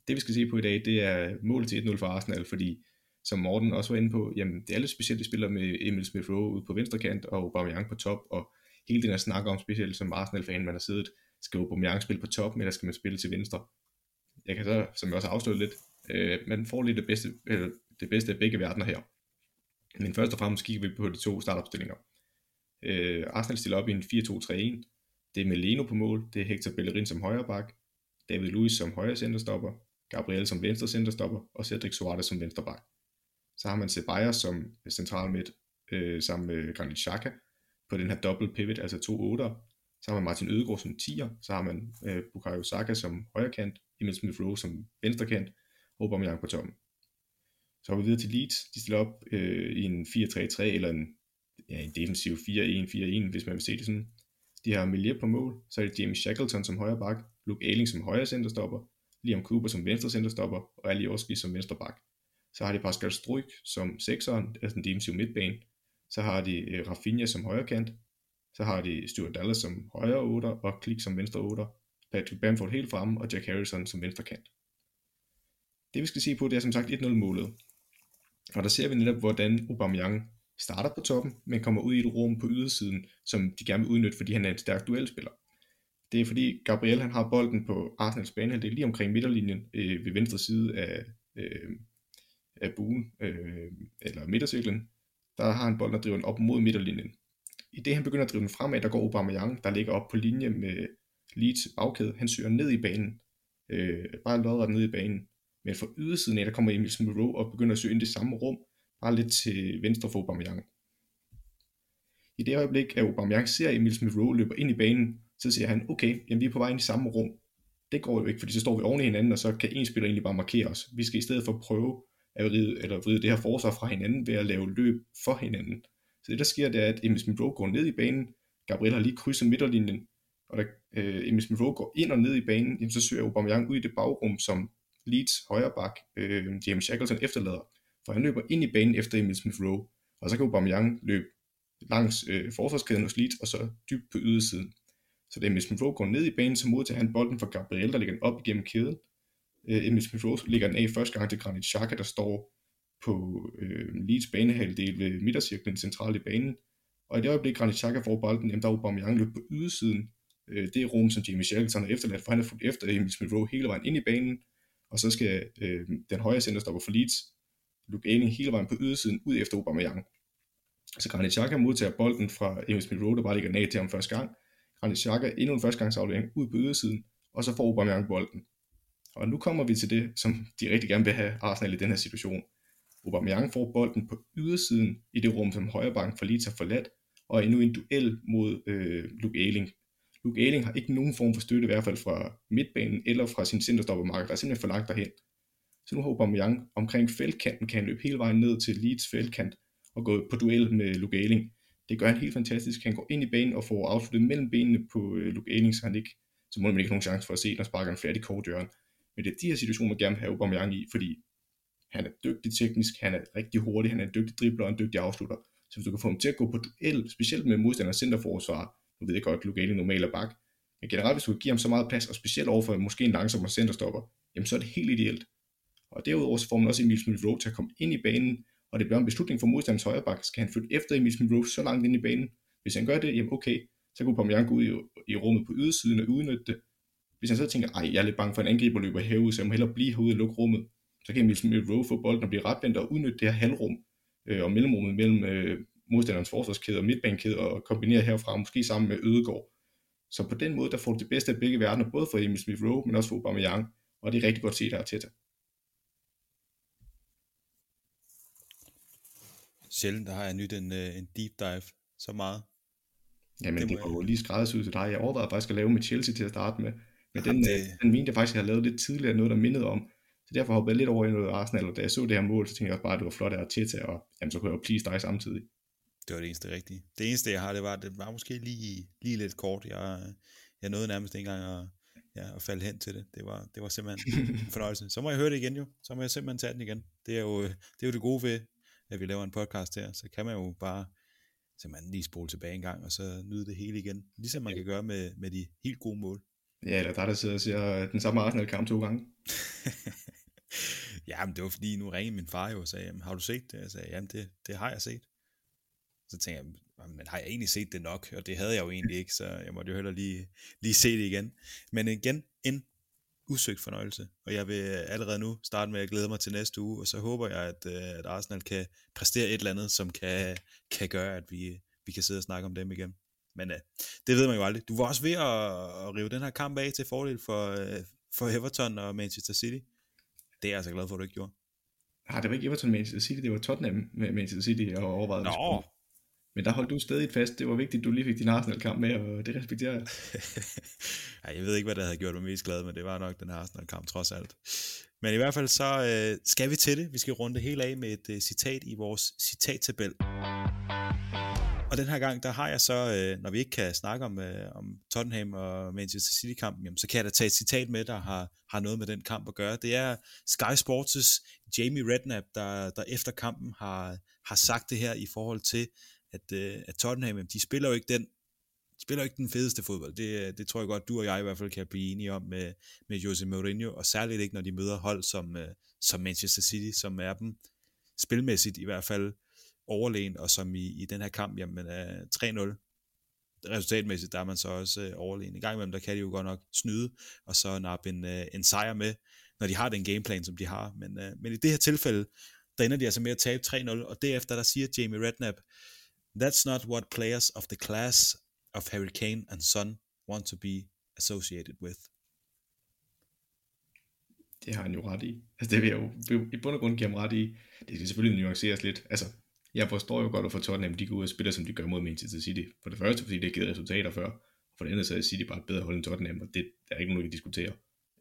Det vi skal se på i dag, det er målet til 1-0 for Arsenal, fordi som Morten også var inde på, jamen det er lidt specielt, de spiller med Emil Smith Rowe ude på venstre kant og Aubameyang på top, og hele den her snak om, specielt som Arsenal-fan, man har siddet, skal Aubameyang spille på top, eller skal man spille til venstre? Jeg kan så, som jeg også afsløret lidt, øh, man får lidt det bedste, eller det bedste af begge verdener her. Men først og fremmest kigger vi på de to startopstillinger. Øh, Arsenal stiller op i en 4-2-3-1. Det er Meleno på mål, det er Hector Bellerin som højre bak, David Luiz som højre centerstopper, Gabriel som venstre centerstopper og Cedric Suarez som venstre bak. Så har man Ceballos som central midt øh, sammen med Granit Xhaka på den her double pivot, altså to otter. Så har man Martin Ødegaard som 10'er, så har man øh, Bukayo Saka som højrekant, Emil Smith Rowe som venstrekant, og Aubameyang på toppen. Så har vi videre til Leeds. De stiller op øh, i en 4-3-3 eller en, ja, en defensiv 4-1-4-1, hvis man vil se det sådan. De har Melier på mål, så er det James Shackleton som højre bak, Luke Ayling som højre centerstopper, Liam Cooper som venstre centerstopper, og Ali Oski som venstre bak. Så har de Pascal Struik som sekseren, altså den defensive midtbane. Så har de øh, Rafinha som højrekant. Så har de Stuart Dallas som højre otter, og Klik som venstre otter. Patrick Bamford helt fremme, og Jack Harrison som venstre kant. Det vi skal se på, det er som sagt 1-0 målet. Og der ser vi netop, hvordan Aubameyang starter på toppen, men kommer ud i et rum på ydersiden, som de gerne vil udnytte, fordi han er en stærk duelspiller. Det er fordi Gabriel han har bolden på Arsenals bane, det er lige omkring midterlinjen øh, ved venstre side af, øh, af buen, øh, eller midtercirklen. Der har han bolden og driver den op mod midterlinjen. I det han begynder at drive den fremad, der går Aubameyang, der ligger op på linje med Leeds bagkæde. Han søger ned i banen, øh, bare lodret ned i banen. Men fra ydersiden af, der kommer Emil Smith Rowe og begynder at søge ind i det samme rum, bare lidt til venstre for Aubameyang. I det øjeblik, at Aubameyang ser Emil Smith Rowe løber ind i banen, så siger han, okay, jamen vi er på vej ind i samme rum. Det går jo ikke, fordi så står vi oven i hinanden, og så kan en spiller egentlig bare markere os. Vi skal i stedet for prøve at vride, eller vride det her forsvar fra hinanden ved at lave løb for hinanden. Så det der sker, det er, at Emil Smith går ned i banen, Gabriel har lige krydset midterlinjen, og da øh, Emil Smith går ind og ned i banen, jamen, så søger Aubameyang ud i det bagrum, som Leeds højre bak, øh, James Shackleton efterlader. For han løber ind i banen efter Emil Smith Rowe, og så kan Aubameyang løbe langs øh, forsvarskæden hos Leeds, og så dybt på ydersiden. Så det er Emil Smith Rowe går ned i banen, så modtager han bolden fra Gabriel, der ligger den op igennem kæden. Øh, Emil Smith Rowe ligger den af første gang til Granit Xhaka, der står på øh, Leeds banehalvdel ved midtercirklen centralt i banen. Og i det øjeblik, Granit Xhaka får bolden, jamen der er Aubameyang løb på ydersiden. Øh, det er rum, som Jamie Shackleton har efterladt, for han har fulgt efter Emil Smith Rowe hele vejen ind i banen. Og så skal øh, den højre centerstopper for Leeds, Luke Aning hele vejen på ydersiden ud efter Aubameyang. Så Granit Xhaka modtager bolden fra Emil Smith Rowe, der bare ligger ned til ham første gang. Granit Xhaka endnu en første gangs aflevering ud på ydersiden, og så får Aubameyang bolden. Og nu kommer vi til det, som de rigtig gerne vil have Arsenal i den her situation. Aubameyang får bolden på ydersiden i det rum, som højrebank for Leeds har forladt, og er endnu en duel mod øh, Luke Ayling. Luke Ayling har ikke nogen form for støtte, i hvert fald fra midtbanen eller fra sin centerstoppermarked, der er simpelthen for langt derhen. Så nu har Aubameyang omkring feltkanten, kan han løbe hele vejen ned til Leeds feltkant og gå på duel med Luke Ayling. Det gør han helt fantastisk. Han går ind i banen og får afsluttet mellem benene på øh, Luke Ayling, så han ikke, så må man ikke have nogen chance for at se, når sparker en færdig kort døren. Men det er de her situationer, man gerne vil have Aubameyang i, fordi han er dygtig teknisk, han er rigtig hurtig, han er en dygtig dribler og en dygtig afslutter. Så hvis du kan få ham til at gå på duel, specielt med modstanders centerforsvar, nu ved jeg godt, at Luke Ayling normalt er bak, men generelt hvis du kan give ham så meget plads, og specielt overfor måske en langsommere centerstopper, jamen så er det helt ideelt. Og derudover så får man også Emil Smith Rowe til at komme ind i banen, og det bliver en beslutning for modstanders højreback. Skal han flytte efter Emil Smith Rowe så langt ind i banen? Hvis han gør det, jamen okay, så kunne Pomian gå ud i, i rummet på ydersiden og udnytte det hvis han så tænker, ej, jeg er lidt bange for en angriber løber herud, så jeg må hellere blive herude og lukke rummet, så kan Emil Smith Rowe få bolden og blive retvendt og udnytte det her halvrum øh, og mellemrummet mellem øh, modstanderens forsvarskæde og midtbanekæde og kombinere herfra, måske sammen med Ødegård. Så på den måde, der får du det bedste af begge verdener, både for Emil Smith Rowe, men også for Aubameyang, og det er rigtig godt set af Arteta. Sjældent der har jeg nyt en, øh, en deep dive så meget. Jamen, det, det var jo lige skræddersyet til dig. Jeg overvejede faktisk at lave med Chelsea til at starte med. Men den, det... det- den mente jeg faktisk, jeg havde lavet lidt tidligere, noget der mindede om. Så derfor hoppede jeg lidt over i noget Arsenal, og da jeg så det her mål, så tænkte jeg også bare, at det var flot af Arteta, og jamen, så kunne jeg jo please dig samtidig. Det var det eneste rigtige. Det eneste, jeg har, det var, at det var måske lige, lige lidt kort. Jeg, jeg nåede nærmest ikke engang at, ja, at falde hen til det. Det var, det var simpelthen en fornøjelse. Så må jeg høre det igen jo. Så må jeg simpelthen tage den igen. Det er jo det, er jo det gode ved, at vi laver en podcast her. Så kan man jo bare simpelthen lige spole tilbage en gang, og så nyde det hele igen. Ligesom man kan gøre med, med de helt gode mål. Ja, eller der, der sidder og siger øh, den samme Arsenal-kamp to gange. ja, men det var fordi, nu ringede min far jo og sagde, jamen, har du set det? Jeg sagde, jamen det, det har jeg set. Så tænkte jeg, men har jeg egentlig set det nok? Og det havde jeg jo egentlig ikke, så jeg måtte jo heller lige, lige se det igen. Men igen, en usøgt fornøjelse, og jeg vil allerede nu starte med at glæde mig til næste uge, og så håber jeg, at, øh, at Arsenal kan præstere et eller andet, som kan, kan gøre, at vi, vi kan sidde og snakke om dem igen. Men uh, det ved man jo aldrig. Du var også ved at, at rive den her kamp af til fordel for, uh, for Everton og Manchester City. Det er jeg altså glad for, at du ikke gjorde. Nej, det var ikke Everton Manchester City, det var Tottenham med Manchester City og overvejede. Nå. Men der holdt du stadig fast. Det var vigtigt, at du lige fik din Arsenal-kamp med, og det respekterer jeg. Ej, jeg ved ikke, hvad der havde gjort mig mest glad, men det var nok den her Arsenal-kamp trods alt. Men i hvert fald så øh, skal vi til det. Vi skal runde det hele af med et øh, citat i vores citattabel. Og den her gang, der har jeg så, øh, når vi ikke kan snakke om, øh, om Tottenham og Manchester City-kampen, jamen, så kan jeg da tage et citat med, der har, har noget med den kamp at gøre. Det er Sky Sports' Jamie Redknapp, der, der efter kampen har, har sagt det her i forhold til, at, øh, at Tottenham, jamen, de spiller jo ikke den de spiller jo ikke den fedeste fodbold. Det, øh, det tror jeg godt, du og jeg i hvert fald kan blive enige om med, med Jose Mourinho, og særligt ikke, når de møder hold som, øh, som Manchester City, som er dem spilmæssigt i hvert fald overlegen, og som i, i den her kamp, jamen øh, er 3-0. Resultatmæssigt, der er man så også øh, overlegen. I gang imellem, der kan de jo godt nok snyde, og så nappe en, øh, en sejr med, når de har den gameplan, som de har. Men, øh, men i det her tilfælde, der ender de altså med at tabe 3-0, og derefter der siger Jamie Redknapp, That's not what players of the class of Harry Kane and Son want to be associated with. Det har han jo ret i. Altså det vil jeg jo i bund og grund give ham ret i. Det skal selvfølgelig nuanceres lidt. Altså, jeg forstår jo godt, at for Tottenham de går ud og spiller, som de gør mod Manchester City. For det første, fordi det har givet resultater før. Og for det andet, så er City bare et bedre hold end Tottenham, og det der er ikke nogen, vi kan diskutere.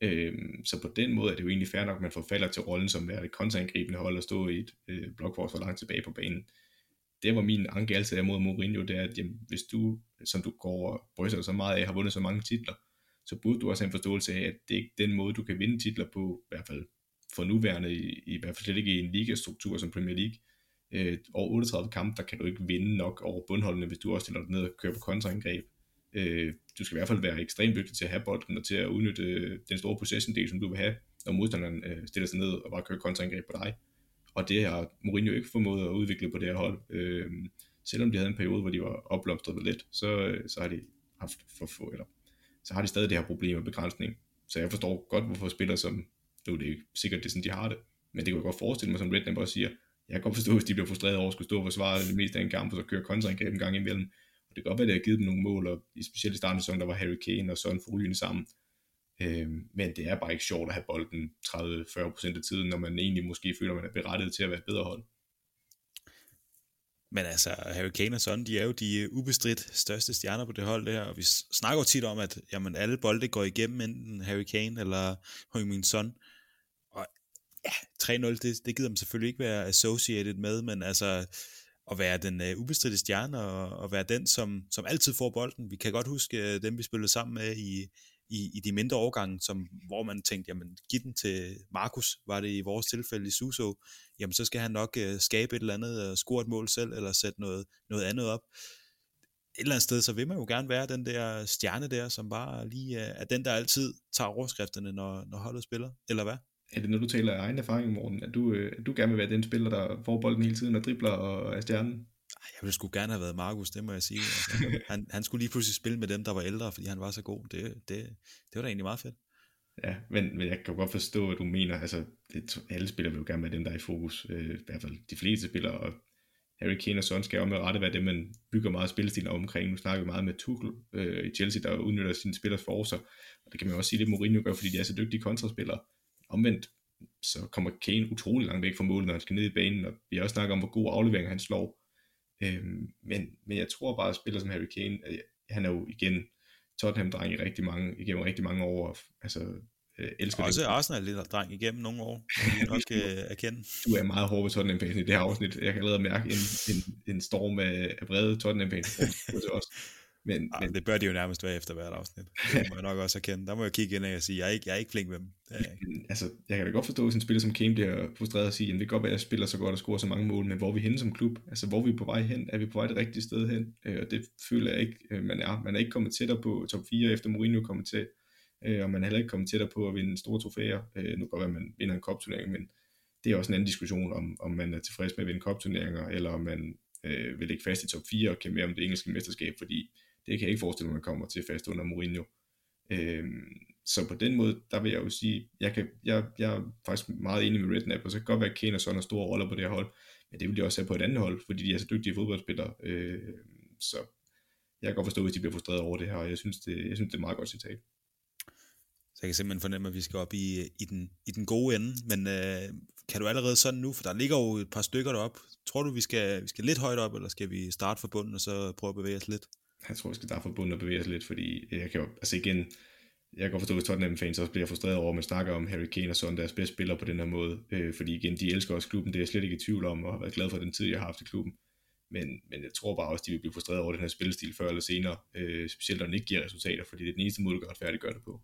Øhm, så på den måde er det jo egentlig fair nok, at man forfalder til rollen som være et kontraangribende hold og stå i et øh, blokforsvar langt tilbage på banen. Det var min anke altid mod Mourinho, det er, at jamen, hvis du, som du går og bryster så meget af, har vundet så mange titler, så burde du også have en forståelse af, at det er ikke den måde, du kan vinde titler på, i hvert fald for nuværende, i, i hvert fald slet ikke i en ligastruktur som Premier League. Øh, over 38 kampe, der kan du ikke vinde nok over bundholdene, hvis du også stiller dig ned og kører på kontraangreb. Øh, du skal i hvert fald være ekstremt dygtig til at have bolden og til at udnytte øh, den store possession-del, som du vil have, når modstanderen øh, stiller sig ned og bare kører kontraangreb på dig. Og det har Mourinho ikke formået at udvikle på det her hold. Øh, selvom de havde en periode, hvor de var opblomstret lidt, så, øh, så har de haft for få, eller så har de stadig det her problem med begrænsning. Så jeg forstår godt, hvorfor spillere som, nu er det ikke sikkert, det er sådan, de har det, men det kan jeg godt forestille mig, som Redknapp også siger, jeg kan godt forstå, hvis de bliver frustreret over at skulle stå og forsvare det meste af en kamp, og så køre kontraangreb en gang imellem. Og det kan godt være, at det har givet dem nogle mål, og i specielt i starten af sæsonen, der var Harry Kane og Son forrygende sammen. Øh, men det er bare ikke sjovt at have bolden 30-40% af tiden, når man egentlig måske føler, man er berettiget til at være et bedre hold. Men altså, Harry Kane og Son, de er jo de øh, ubestridt største stjerner på det hold der, og vi snakker jo tit om, at jamen, alle bolde går igennem enten Harry Kane eller Højmin Son. Øh, ja, 3-0, det, det gider man selvfølgelig ikke være associated med, men altså at være den uh, ubestridte stjerne og, og være den, som, som altid får bolden. Vi kan godt huske uh, dem, vi spillede sammen med i, i, i de mindre årgange, som, hvor man tænkte, jamen giv den til Markus, var det i vores tilfælde i Suso, jamen så skal han nok uh, skabe et eller andet, uh, score et mål selv, eller sætte noget, noget andet op. Et eller andet sted, så vil man jo gerne være den der stjerne der, som bare lige uh, er den, der altid tager overskrifterne, når, når holdet spiller, eller hvad? Er det, når du taler af egen erfaring, Morten, at du, at du gerne vil være den spiller, der får bolden hele tiden og dribler og er stjernen? Jeg ville sgu gerne have været Markus, det må jeg sige. Altså, han, han skulle lige pludselig spille med dem, der var ældre, fordi han var så god. Det, det, det var da egentlig meget fedt. Ja, men, men jeg kan godt forstå, hvad du mener. Altså, det, alle spillere vil jo gerne være dem, der er i fokus. Øh, I hvert fald de fleste spillere, og Harry Kane og Son skal jo med rette være det, man bygger meget spillestil omkring. Nu snakker vi meget med Tuchel øh, i Chelsea, der udnytter sine spillers forser. Og det kan man også sige, det Mourinho gør, fordi de er så dygtige kontraspillere. Omvendt, så kommer Kane utrolig langt væk fra målet, når han skal ned i banen, og vi har også snakket om, hvor god aflevering han slår. Øhm, men, men jeg tror bare, at spiller som Harry Kane, han er jo igen Tottenham-dreng i rigtig mange, igennem rigtig mange år, altså øh, elsker Også det. Arsenal lidt dreng igennem nogle år, vi nok skal erkende. Du er meget hård ved Tottenham-fans i det her afsnit. Jeg kan allerede mærke en, en, en storm af, af vrede Tottenham-fans også. Men, Arh, men, det bør de jo nærmest være efter hvert afsnit. Det må jeg nok også erkende. Der må jeg kigge ind og sige, jeg er ikke, jeg er ikke flink med dem. Jeg, ikke. altså, jeg kan da godt forstå, hvis en spiller som Kane bliver frustreret og sige, at det kan godt være, at jeg spiller så godt og scorer så mange mål, men hvor er vi henne som klub? Altså, hvor er vi på vej hen? Er vi på vej det rigtige sted hen? Øh, og det føler jeg ikke, øh, man er. Man er ikke kommet tættere på top 4, efter Mourinho kommet til. Øh, og man er heller ikke kommet tættere på at vinde store trofæer. Øh, nu kan godt være, at man vinder en kopturnering, men det er også en anden diskussion, om, om man er tilfreds med at vinde kopturneringer, eller om man øh, vil ligge fast i top 4 og kæmpe mere om det engelske mesterskab, fordi det kan jeg ikke forestille mig, at man kommer til fast under Mourinho. Øhm, så på den måde, der vil jeg jo sige, jeg, kan, jeg, jeg er faktisk meget enig med Redknapp, og så kan godt være, at Kane og Son har store roller på det her hold, men det vil de også have på et andet hold, fordi de er så dygtige fodboldspillere. Øh, så jeg kan godt forstå, hvis de bliver frustreret over det her, og jeg synes, det, jeg synes, det er meget godt citat. Så jeg kan simpelthen fornemme, at vi skal op i, i, den, i den gode ende, men øh, kan du allerede sådan nu, for der ligger jo et par stykker derop, tror du, vi skal, vi skal lidt højt op, eller skal vi starte fra bunden, og så prøve at bevæge os lidt? Jeg tror, vi skal derfor bunde og bevæge os lidt, fordi jeg kan jo, altså igen, jeg kan godt forstå, at Tottenham-fans også bliver frustreret over, at man snakker om Harry Kane og sådan deres bedste spillere på den her måde, øh, fordi igen, de elsker også klubben, det er jeg slet ikke i tvivl om, og har været glad for den tid, jeg har haft i klubben. Men, men jeg tror bare også, de vil blive frustreret over den her spillestil før eller senere, øh, specielt når den ikke giver resultater, fordi det er den eneste måde, du kan retfærdiggøre det på.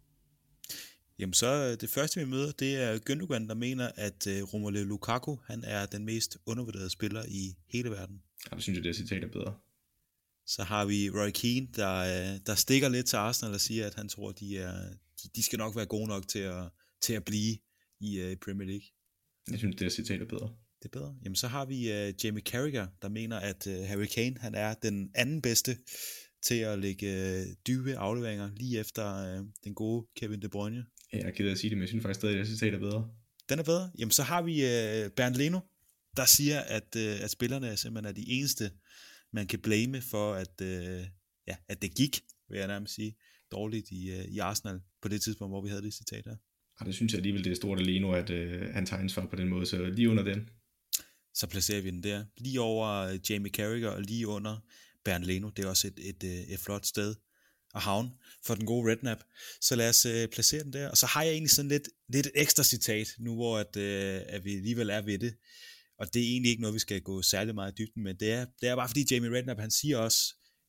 Jamen så det første vi møder, det er Gündogan, der mener, at uh, Romelu Lukaku, han er den mest undervurderede spiller i hele verden. Ja, det synes jeg, det citat er bedre. Så har vi Roy Keane, der, øh, der stikker lidt til Arsenal og siger, at han tror, de, er, de, de skal nok være gode nok til at, til at blive i uh, Premier League. Jeg synes, det er citat er bedre. Det er bedre. Jamen så har vi uh, Jamie Carragher, der mener, at uh, Harry Kane han er den anden bedste til at lægge uh, dybe afleveringer lige efter uh, den gode Kevin De Bruyne. Ja, jeg er af at sige det, men jeg synes faktisk stadig, at det citat er bedre. Den er bedre. Jamen så har vi uh, Bernd Leno, der siger, at, uh, at spillerne simpelthen er de eneste, man kan blame for, at, øh, ja, at det gik, vil jeg nærmest sige, dårligt i, øh, i Arsenal på det tidspunkt, hvor vi havde det citat her. Og det synes jeg alligevel, det er stort alene, at øh, han tager ansvar på den måde, så lige under den. Så placerer vi den der. Lige over øh, Jamie Carragher og lige under Bernd Leno. Det er også et, et, et, øh, et flot sted at havne for den gode Rednap. Så lad os øh, placere den der. Og så har jeg egentlig sådan lidt, lidt ekstra citat, nu hvor at, øh, at vi alligevel er ved det. Og det er egentlig ikke noget, vi skal gå særlig meget i dybden med. Det er, det er bare fordi Jamie Redknapp, han siger også,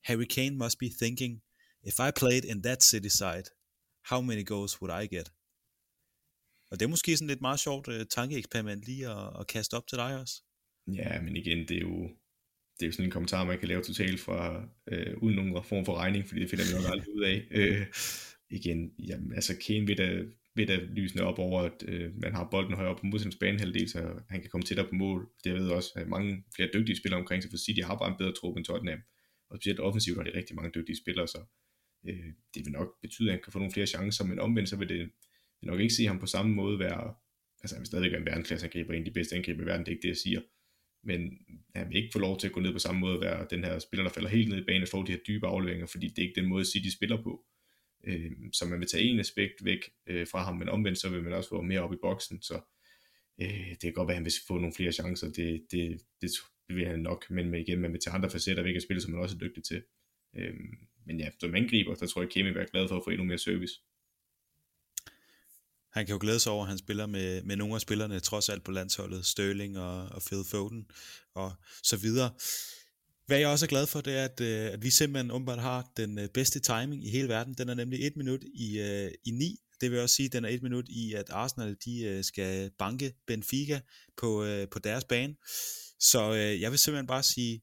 Harry Kane must be thinking, if I played in that city side, how many goals would I get? Og det er måske sådan lidt meget sjovt uh, tankeeksperiment lige at, at kaste op til dig også. Ja, men igen, det er jo, det er jo sådan en kommentar, man kan lave totalt fra, øh, uden nogen form for regning, fordi det finder vi nok aldrig ud af. Øh, igen, jamen, altså Kane vil da ved at lysene op over, at øh, man har bolden højere op på modstanders banehalvdel, så han kan komme tættere på mål. Det ved også, at mange flere dygtige spillere omkring sig, for City har bare en bedre trup end Tottenham. Og specielt offensivt har de rigtig mange dygtige spillere, så øh, det vil nok betyde, at han kan få nogle flere chancer, men omvendt så vil det vil nok ikke se ham på samme måde være, altså han vil stadigvæk være en verdensklasse angriber, en af de bedste angriber i verden, det er ikke det, jeg siger. Men han vil ikke få lov til at gå ned på samme måde, være den her spiller, der falder helt ned i banen og får de her dybe afleveringer, fordi det er ikke den måde, City spiller på. Øh, så man vil tage en aspekt væk øh, fra ham, men omvendt så vil man også få mere op i boksen, så øh, det kan godt være, at han vil få nogle flere chancer, det, det, det vil han nok, men med igen, man vil tage andre facetter væk af spillet, som man også er dygtig til. Øh, men ja, som angriber, der tror jeg, at Kemi vil være glad for at få endnu mere service. Han kan jo glæde sig over, at han spiller med, med nogle af spillerne, trods alt på landsholdet, Sterling og, og Phil Foden og så videre. Hvad jeg også er glad for, det er, at, øh, at vi simpelthen umiddelbart har den øh, bedste timing i hele verden. Den er nemlig et minut i, uh, i 9. Det vil også sige, at den er et minut i, at Arsenal de, uh, skal banke Benfica på, uh, på deres bane. Så uh, jeg vil simpelthen bare sige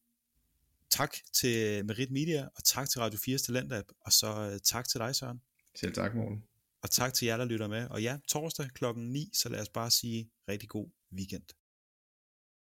tak til Merit Media, og tak til Radio 4's Talentab, og så uh, tak til dig, Søren. Selv tak, morgen. Og tak til jer, der lytter med. Og ja, torsdag klokken 9, så lad os bare sige rigtig god weekend.